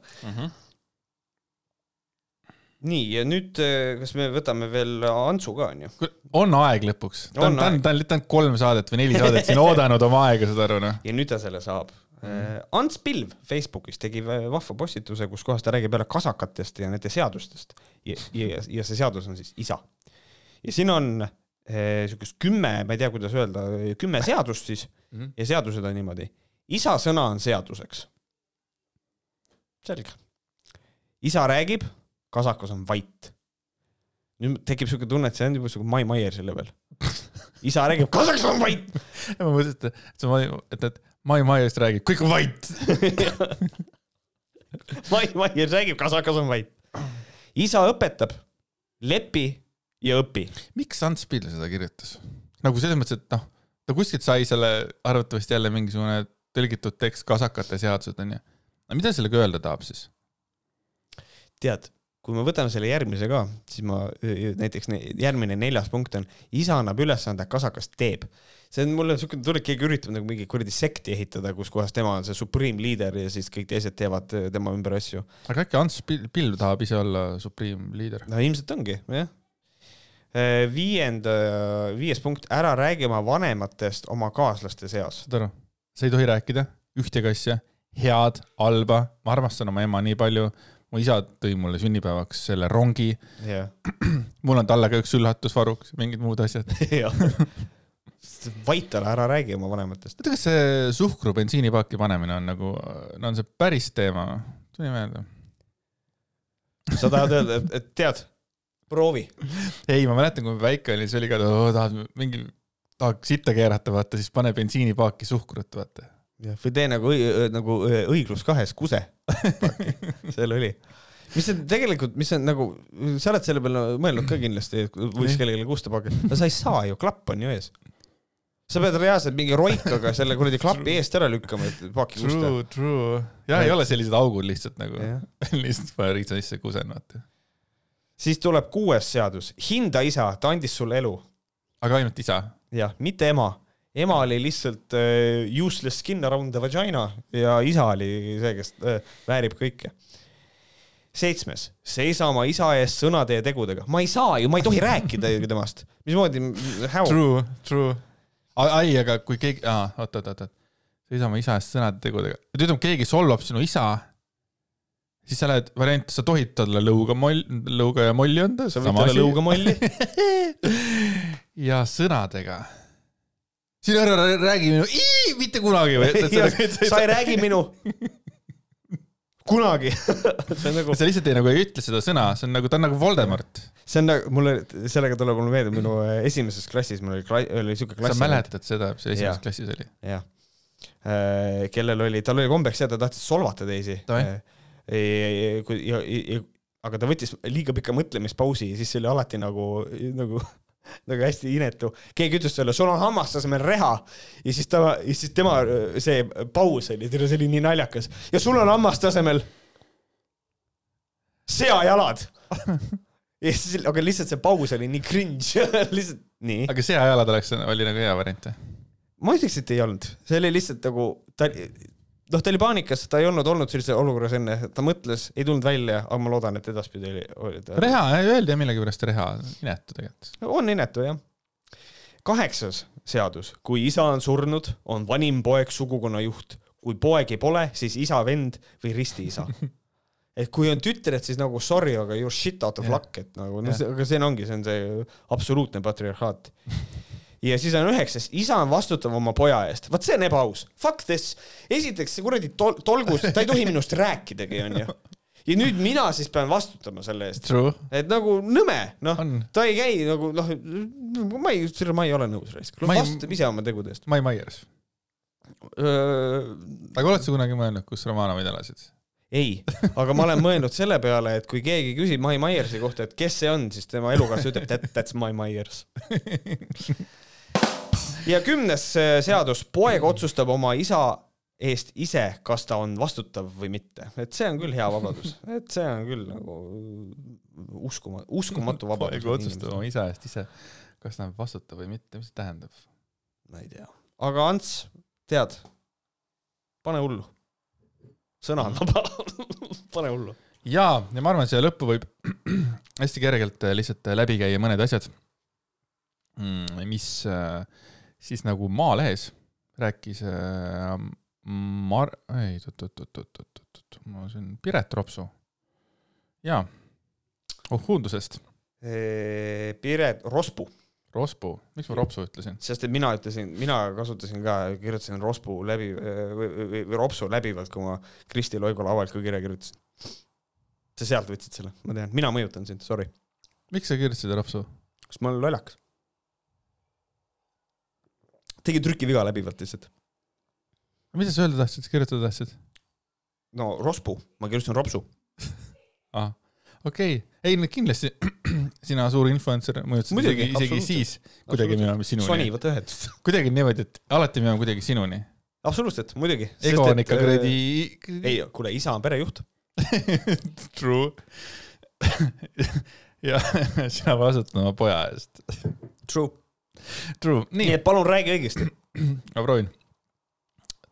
nii, ja nüüd, kas me võtame veel Antsu ka, onju? on aeg lõpuks, ta on, ta on, aeg. ta on, on kolm saadet või neli saadet siin oodanud oma aega, saad aru noh. ja nüüd ta selle saab. Ants Pilv Facebookis tegi vahva postituse, kus kohas ta räägib jälle kasakatest ja nende seadustest ja, ja, ja see seadus on siis isa. ja siin on eh, siukest kümme, ma ei tea, kuidas öelda, kümme seadust siis Mhm. ja seadused on niimoodi. isa sõna on seaduseks. selge. isa räägib, kasakas on vait. nüüd tekib siuke tunne, et see on juba siuke Mai Maiersi level. isa räägib, kasakas on vait. ma mõtlesin, et, et see, et, et Mai Maiest räägib, kõik on vait. Mai, Maier räägib, kasakas on vait. isa õpetab, lepi ja õpi. miks Ants Pill seda kirjutas? nagu selles mõttes, et noh, ta kuskilt sai selle arvatavasti jälle mingisugune tõlgitud tekst kasakate seadused onju. Aga mida sellega öelda tahab siis? tead, kui me võtame selle järgmise ka, siis ma näiteks ne- järgmine neljas punkt on, isa annab ülesande, kasakas teeb. see on mulle siuke, tuleb keegi üritab nagu mingi kuradi sekti ehitada, kus kohas tema on see supreme leader ja siis kõik teised teevad eh, tema ümber asju. aga äkki Ants Pill tahab ise olla supreme leader? no ilmselt ongi, jah. viienda, viies punkt, ära räägi oma vanematest oma kaaslaste seas. saad aru, sa ei tohi rääkida ühtegi asja, head, halba, ma armastan oma ema nii palju, mu isa tõi mulle sünnipäevaks selle rongi, jah, mul on talle ka üks üllatusvaruks, mingid muud asjad. vait ole, ära räägi oma vanematest. oota, kas see suhkru bensiinipaaki panemine on nagu, no on see päris teema? tuli meelde. sa tahad öelda, et, tead, proovi. ei, ma mäletan, kui väike olin, siis oli ka, tahad mingi, tahaks sitta keerata, vaata, siis pane bensiinipaaki suhkrut, vaata. Või tee nagu, nagu õiglus kahes kuse. seal oli. mis see tegelikult, mis on nagu, sa oled selle peale mõelnud ka kindlasti, et võiks kellelegi kusta pakkuda, no sa ei saa ju, klapp on ju ees. sa pead reaalselt mingi roikaga selle kuradi klapi eest ära lükkama, et paaki kusta. True, true. jah, ei ole sellised augud lihtsalt nagu, Jah. lihtsalt pane riitsa sisse kusen, vaata. siis tuleb kuues seadus, hinda isa, ta andis sulle elu. aga ainult isa. jah, mitte ema. Ema oli lihtsalt uh, useless skin around the vagina ja isa oli see, kes uh, väärib kõike. seitsmes, seisa oma isa eest sõnade ja tegudega. ma ei saa ju, ma ei tohi rääkida ju temast. mismoodi, how? True, true. ai, aga kui keegi, oot, oot, oot, oot. seisa oma isa eest sõnade tegudega. et ütleme, keegi solvab sinu isa, siis sa lähed, variant, sa tohid talle lõuga moll, lõuga ja molli anda. sa võid talle lõuga molli. ja sõnadega. Sina ära räägi minu, mitte kunagi või? sa ei räägi minu. kunagi see on nagu, sa lihtsalt ei, nagu ei ütle seda sõna, see on nagu, ta on nagu Voldemort. see on nagu, mulle, sellega tuleb mulle meelde, minu äh, esimeses klassis mul oli, oli siuke sa klass. mäletad seda, mis esimeses klassis oli? jah. kellel oli, tal oli kombeks see, ta tahtis solvata teisi. Davai. aga ta võttis liiga pika mõtlemispausi ja siis see oli alati nagu, nagu, nagu hästi inetu. keegi ütles talle, sul on hammaste asemel reha ja siis ta, ja siis tema see paus oli, see oli nii naljakas ja sul on hammaste asemel seajalad. ja siis, aga lihtsalt see paus oli nii cringe, lihtsalt nii. aga seajalad oleks, oli nagu hea variant. ma ütleks, et ei olnud, see oli lihtsalt nagu ta, noh, ta oli paanikas, ta ei olnud olnud sellises olukorras enne, ta mõtles, ei tulnud välja, aga ma loodan, et edaspidi oli, oli ta. reha, öeldi millegipärast reha, inetu tegelikult. on inetu jah. kaheksas seadus, kui isa on surnud, on vanim poeg sugukonna juht, kui poegi pole, siis isa, vend või ristiisa. et kui on tütred, siis nagu sorry, aga you shit out of Jah. luck, et nagu noh Jah., aga see ongi, see on see absoluutne patriarhaat. Ja siis on üheksas, isa on vastutav oma poja eest, vot see on ebaaus, fuck this. esiteks see kuradi tol-, tolgus, ta ei tohi minust rääkidagi, onju. ja nüüd mina siis pean vastutama selle eest. Et nagu nõme, noh, ta ei käi nagu noh, ma ei, ma ei ole nõus raisk, vastutab ise oma tegude eest. Mai Maiers. aga oled sa kunagi mõelnud, kus Romanovid elasid? ei, aga ma olen mõelnud selle peale, et kui keegi küsib Mai Maiersi kohta, et kes see on, siis tema elukaaslane ütleb that, that's Mai Maiers. ja kümnes äh, seadus, poeg otsustab oma isa eest ise, kas ta on vastutav või mitte, et see on küll hea vabadus, et see on küll nagu uskuma-, uskumatu vabadus. poeg otsustab oma isa eest ise, kas ta on vastutav või mitte, mis see tähendab? ma ei tea, aga Ants, tead, pane hullu. sõna on vaba, pane hullu. jaa, ja ma arvan, et siia lõppu võib hästi kergelt äh, lihtsalt äh, läbi käia mõned asjad, mis äh, siis nagu Maalehes rääkis äh, Mar-, ei, oot-oot-oot-oot-oot-oot, ma siin, Piret Ropsu. jaa, Uhhundusest, Piret Rospu, Rospu, miks ma Ropsu ütlesin? sest et mina ütlesin, mina kasutasin ka, kirjutasin Rospu läbi või, või, või Ropsu läbivalt, kui ma Kristi Loigole avaliku kirja kirjutasin. sa sealt võtsid selle, ma tean, mina mõjutan sind, sorry, miks sa kirjutasid Ropsu? sest ma olen lollakas. Tegin trükiviga läbivalt lihtsalt. mida sa öelda tahtsid, kirjutada tahtsid? no Rospu, ma kirjutasin Ropsu. ahah, okei okay., ei no kindlasti sina suur influencer mõjutasid Muidugi, isegi, isegi siis kuidagi me oleme sinuni Sony, võta ühendust. kuidagi niimoodi, et alati me oleme kuidagi sinuni. absoluutselt, muidugi. ego on ikka kuradi. ei, kuule, isa on perejuht. True. ja sina vastutad oma poja eest. True. True, nii et palun räägi õigesti. ma proovin.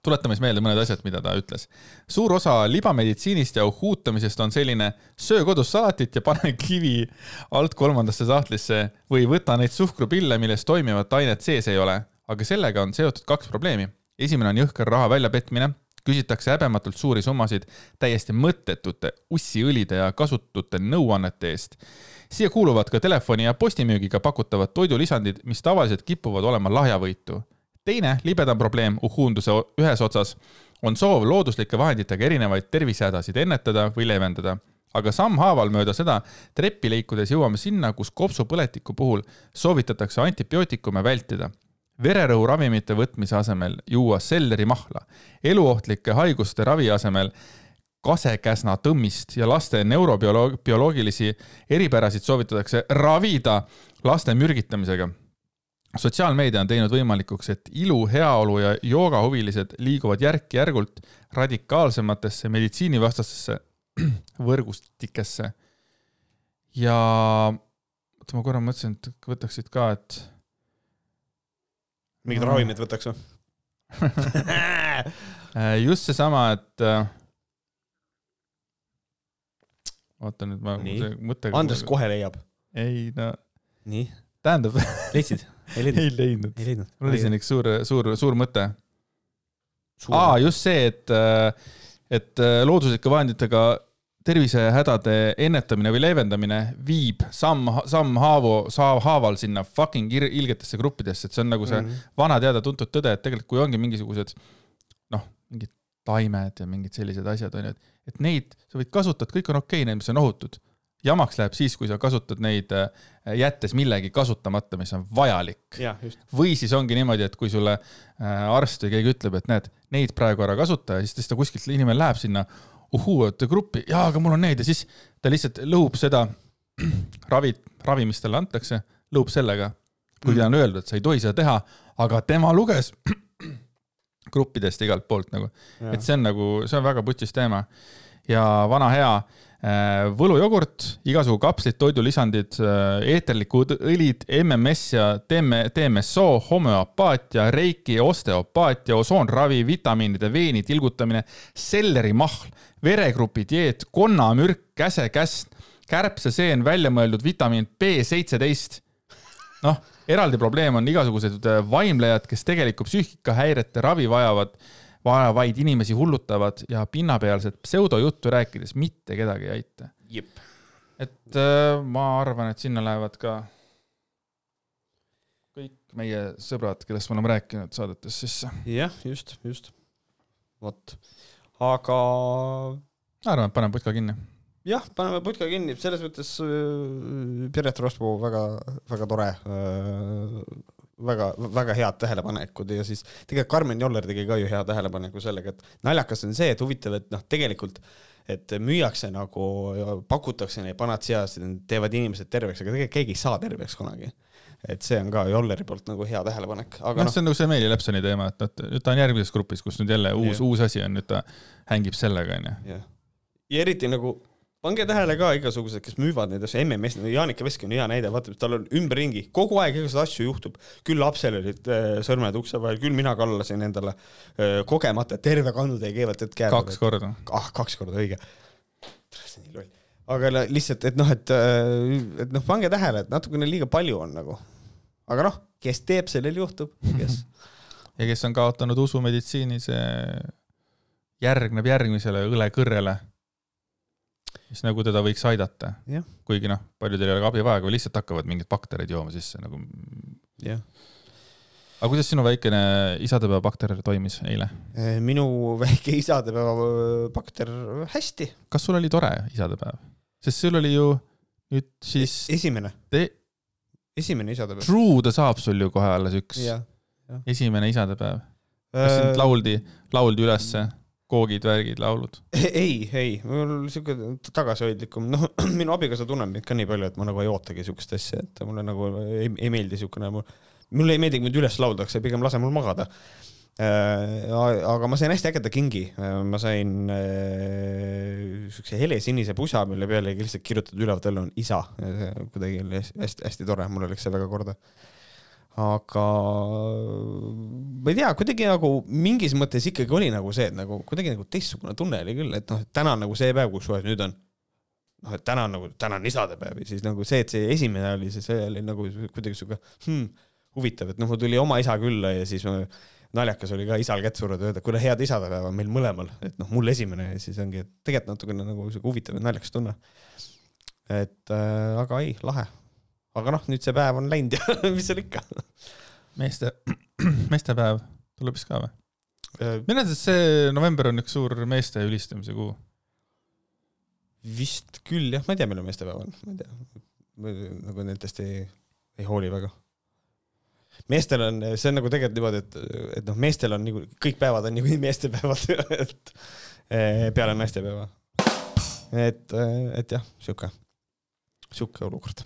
tuletame siis meelde mõned asjad, mida ta ütles. suur osa libameditsiinist ja uhuutamisest on selline söö kodus salatit ja pane kivi alt kolmandasse sahtlisse või võta neid suhkrupille, milles toimivat ainet sees ei ole. aga sellega on seotud kaks probleemi. esimene on jõhker raha väljapetmine, küsitakse häbematult suuri summasid täiesti mõttetute ussiõlide ja kasutute nõuannete eest siia kuuluvad ka telefoni ja postimüügiga pakutavad toidulisandid, mis tavaliselt kipuvad olema lahjavõitu. teine libedam probleem uhunduse o- ühes otsas on soov looduslike vahenditega erinevaid tervisehädasid ennetada või leevendada. aga sammhaaval mööda seda treppi liikudes jõuame sinna, kus kopsupõletiku puhul soovitatakse antibiootikume vältida vererõhuravimite võtmise asemel juua sellerimahla, eluohtlike haiguste ravi asemel kasekäsna tõmmist ja laste neurobioloogilisi eripärasid soovitatakse ravida laste mürgitamisega. sotsiaalmeedia on teinud võimalikuks, et ilu, heaolu ja joogahuvilised liiguvad järk-järgult radikaalsematesse meditsiinivastastesse võrgustikesse. ja oota, ma korra mõtlesin, et võtaksid ka, et mingid ravimid võtaks või? äh, just seesama, et äh, oota nüüd ma see mõte. Andres kohe leiab. ei no nii, tähendab, leidsid? ei ei leidnud. ei leidnud. mul oli siin üks suur, suur, suur mõte. aa, just see, et, et äh, looduslike vahenditega tervisehädade ennetamine või leevendamine viib samm, sammhaavu, haaval sinna fucking ilgetesse gruppidesse, et see on nagu see Mhm. vana teada-tuntud tõde, et tegelikult kui ongi mingisugused noh, mingid taimed ja mingid sellised asjad onju, et, et neid sa võid kasutada, kõik on okei okay,, need, mis on ohutud. jamaks läheb siis, kui sa kasutad neid äh, jättes millegi kasutamata, mis on vajalik. või siis ongi niimoodi, et kui sulle äh, arst või keegi ütleb, et näed, neid praegu ära kasuta ja siis ta kuskilt, inimene läheb sinna uhuu, et gruppi, jaa, aga mul on need ja siis ta lihtsalt lõhub seda ravi, ravi, mis talle antakse, lõhub sellega, kuigi Mhm. mm. on öeldud, et sa ei tohi seda teha, aga tema luges gruppidest igalt poolt nagu, et see on nagu, see on väga putis teema. ja vana hea äh, võlujogurt, igasugu kapslid, toidulisandid, eeterlikud õlid, MMS ja TM, TMSO, homöopaatia, reiki, osteopaatia, osoonravi, vitamiinide veeni tilgutamine, sellerimahl, veregrupi dieet, konnamürk, käsekäst, kärbseseen, väljamõeldud vitamiin B seitseteist. noh, eraldi probleem on igasugused äh, vaimlejad, kes tegelikult psüühikahäirete ravi vajavad, vajavaid inimesi hullutavad ja pinnapealset pseudojuttu rääkides mitte kedagi ei aita. et äh, ma arvan, et sinna lähevad ka kõik meie sõbrad, kellest me oleme rääkinud saadetes sisse. jah, just, just. vot, aga ma arvan, et paneme putka kinni. jah, paneme putka kinni, selles mõttes äh, Piret Rospu väga, väga tore äh, väga, väga head tähelepanekud. Ja siis tegelikult Karmen Joller tegi ka ju hea tähelepaneku sellega, et naljakas on see, et huvitav, et noh, tegelikult et müüakse nagu, pakutakse neid panatsiasid, teevad inimesed terveks, aga tegelikult keegi ei saa terveks kunagi. et see on ka Jolleri poolt nagu hea tähelepanek, aga noh, see on nagu see Meeli Lepsoni teema, et noh, nüüd ta on järgmises grupis, kus nüüd jälle uus, uus asi on, nüüd ta hängib sellega, onju. ja eriti nagu pange tähele ka igasugused, kes müüvad neid asju, MMS, Jaanika Veski on hea näide, vaata, tal on ümberringi, kogu aeg igasuguseid asju juhtub. küll lapsel olid äh, sõrmed ukse vahel, küll mina kallasin endale äh, kogemata terve kandutäie keevat vett käe kaks korda. ah, kaks korda, õige. see on nii loll. aga lihtsalt, et noh, et, et noh, pange tähele, et natukene liiga palju on nagu. aga noh, kes teeb, sellel juhtub, kes ja kes on kaotanud usu meditsiini, see järgneb järgmisele õlekõrrele, mis nagu teda võiks aidata kuigi noh, paljudel ei ole ka abi vaja, kui lihtsalt hakkavad mingid bakterid jooma sisse nagu. jah. aga kuidas sinu väikene isadepäeva bakter toimis eile? minu väike isadepäeva äh, bakter hästi. kas sul oli tore isadepäev? sest sul oli ju nüüd siis esimene, te... esimene isadepäev. true ta saab sul ju kohe alles üks esimene isadepäev. kas Äh, sind lauldi, lauldi ülesse, koogid, värgid, laulud? ei, ei, mul siuke tagasihoidlikum, noh, minu abikaasa tunneb mind ka nii palju, et ma nagu ei ootagi siukest asja, et mulle nagu ei, ei meeldi siukene, mulle ei meeldi, kui mind üles lauldakse, pigem lase mul magada. aga ma sain hästi ägeda kingi, ma sain äh, siukse helesinise pusa, mille peale lihtsalt kirjutatud ülevalt jälle on isa, kuidagi oli hästi-hästi tore, mulle läks see väga korda aga ma ei tea, kuidagi nagu mingis mõttes ikkagi oli nagu see, et nagu kuidagi nagu teistsugune tunne oli küll, et noh, et täna on nagu see päev, kus nüüd on noh, et täna on nagu, täna on isadepäev ja siis nagu see, et see esimene oli, siis see oli nagu kuidagi sihuke hmm, huvitav, et noh, mul tuli oma isa külla ja siis ma, naljakas oli ka isal kätt suruda, öelda, kuule head isadepäeva meil mõlemal, et noh, mul esimene ja siis ongi, et tegelikult natukene nagu sihuke huvitav ja naljakas tunne. et äh, aga ei, lahe. Aga noh, nüüd see päev on läinud ja mis seal ikka meeste, meestepäev tuleb vist ka või? Äh, minu arvates see november on üks suur meeste ülistamise kuu. vist küll jah, ma ei tea, millal meestepäev on, ma ei tea. nagu nendest ei, ei hooli väga. meestel on, see on nagu tegelikult niimoodi, et, et noh, meestel on nagu kõik päevad on niikuinii meestepäevad, et eh, peale naistepäeva. et, et jah, sihuke, sihuke olukord.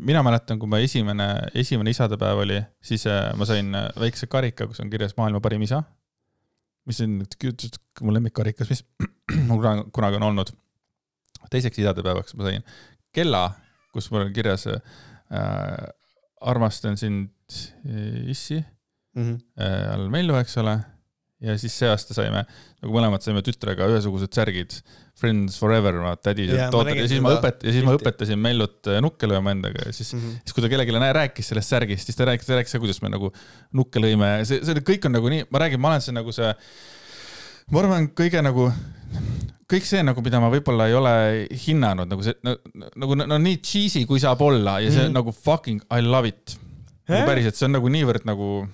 mina mäletan, kui ma esimene, esimene isadepäev oli, siis ma sain väikse karika, kus on kirjas maailma parim isa. mis on mu lemmikkarikas, mis mul kunagi- kunagi on olnud. teiseks isadepäevaks ma sain kella, kus mul on kirjas äh, armastan sind, issi Mm -hmm. äh, all Mellu, eks ole. Ja siis see aasta saime, nagu mõlemad saime tütrega ühesugused särgid, Friends forever, ma tädi ma tooted ja siis ma õpet-, ja siis ma õpetasin Mellut äh, nukke lööma endaga ja siis, Mm -hmm. siis kui ta kellelegi rääkis sellest särgist, siis ta rääkis, ta rääkis, kuidas me nagu nukke lõime, see, see kõik on nagu nii, ma räägin, ma olen see nagu see, ma arvan, kõige nagu, kõik see nagu, mida ma võib-olla ei ole hinnanud nagu see nagu no, nii cheesy, kui saab olla ja see mm. -hmm. nagu fucking I love it. Jah. päriselt, see on nagu niivõrd nagu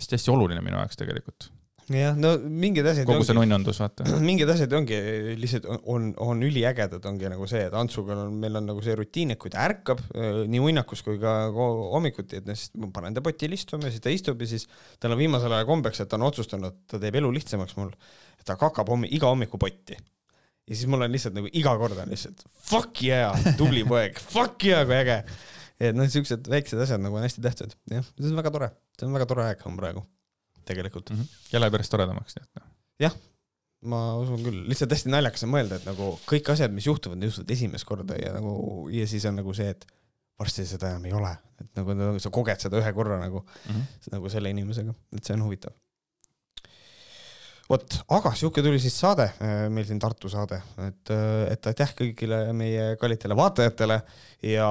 hästi-hästi oluline minu jaoks tegelikult. jah, no mingid asjad kogu see ongi, nunnundus, vaata. mingid asjad ongi lihtsalt on, on, üliägedad, ongi nagu see, et Antsuga on, meil on nagu see rutiin, et kui ta ärkab äh, nii unnakus kui ka hommikuti, et noh, siis ma panen ta potil istuma ja siis ta istub ja siis tal on viimasel ajal kombeks, et ta on otsustanud, ta teeb elu lihtsamaks mul, et ta kakab hommi, iga hommiku potti. ja siis mul on lihtsalt nagu iga kord on lihtsalt fuck yeah, tubli poeg, fuck yeah, kui äge. Et noh, siuksed väiksed asjad nagu on hästi tähtsad, jah, see on väga tore, see on väga tore aeg on praegu, tegelikult. ja läheb järjest toredamaks, nii et noh. ma usun küll, lihtsalt hästi naljakas on mõelda, et nagu kõik asjad, mis juhtuvad, juhtuvad esimest korda ja nagu ja siis on nagu see, et varsti seda enam ei ole, et nagu, nagu sa koged seda ühe korra nagu Mm -hmm. nagu selle inimesega, et see on huvitav. vot, aga sihuke tuli siis saade, meil siin Tartu saade, et, et aitäh kõigile meie kallitele vaatajatele ja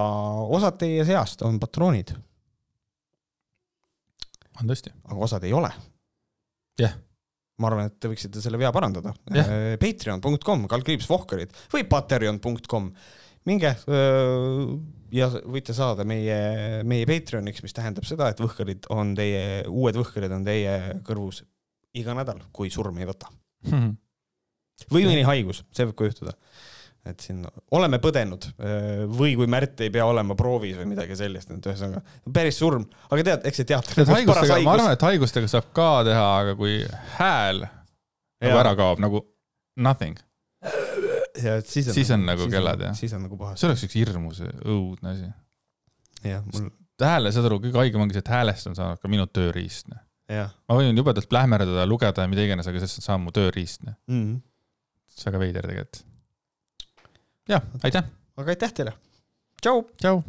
osad teie seast on patroonid, on tõesti. aga osad ei ole. Jah. ma arvan, et te võiksite selle vea parandada Jah.. Patreon.com, kaldkriips Vohkarid või Patreon.com, minge öö, ja võite saada meie, meie Patreoniks, mis tähendab seda, et Võhkarid on teie, uued Võhkarid on teie kõrvus iga nädal, kui surm ei võta. või mõni haigus, see võib ka juhtuda. et siin oleme põdenud öö, või kui Märt ei pea olema proovis või midagi sellist, et ühesõnaga päris surm, aga tead, eks see teater haigustega, ma arvan, et haigustega saab ka teha, aga kui hääl nagu ära kaob nagu nothing, ja et siis on, Siis on nagu kellad, jah. siis on nagu pahasti. see oleks üks hirmus õudne asi. jah, mul, hääle, saad aru, kõige haigem ongi see, et häälest on saanud ka minu tööriist. Ma võin jubedalt plähmerdada, lugeda ja mida iganes, aga sellest on mu tööriist. mm. -hmm. see on väga veider tegelikult. jah, aitäh, aga aitäh teile. tšau. tšau.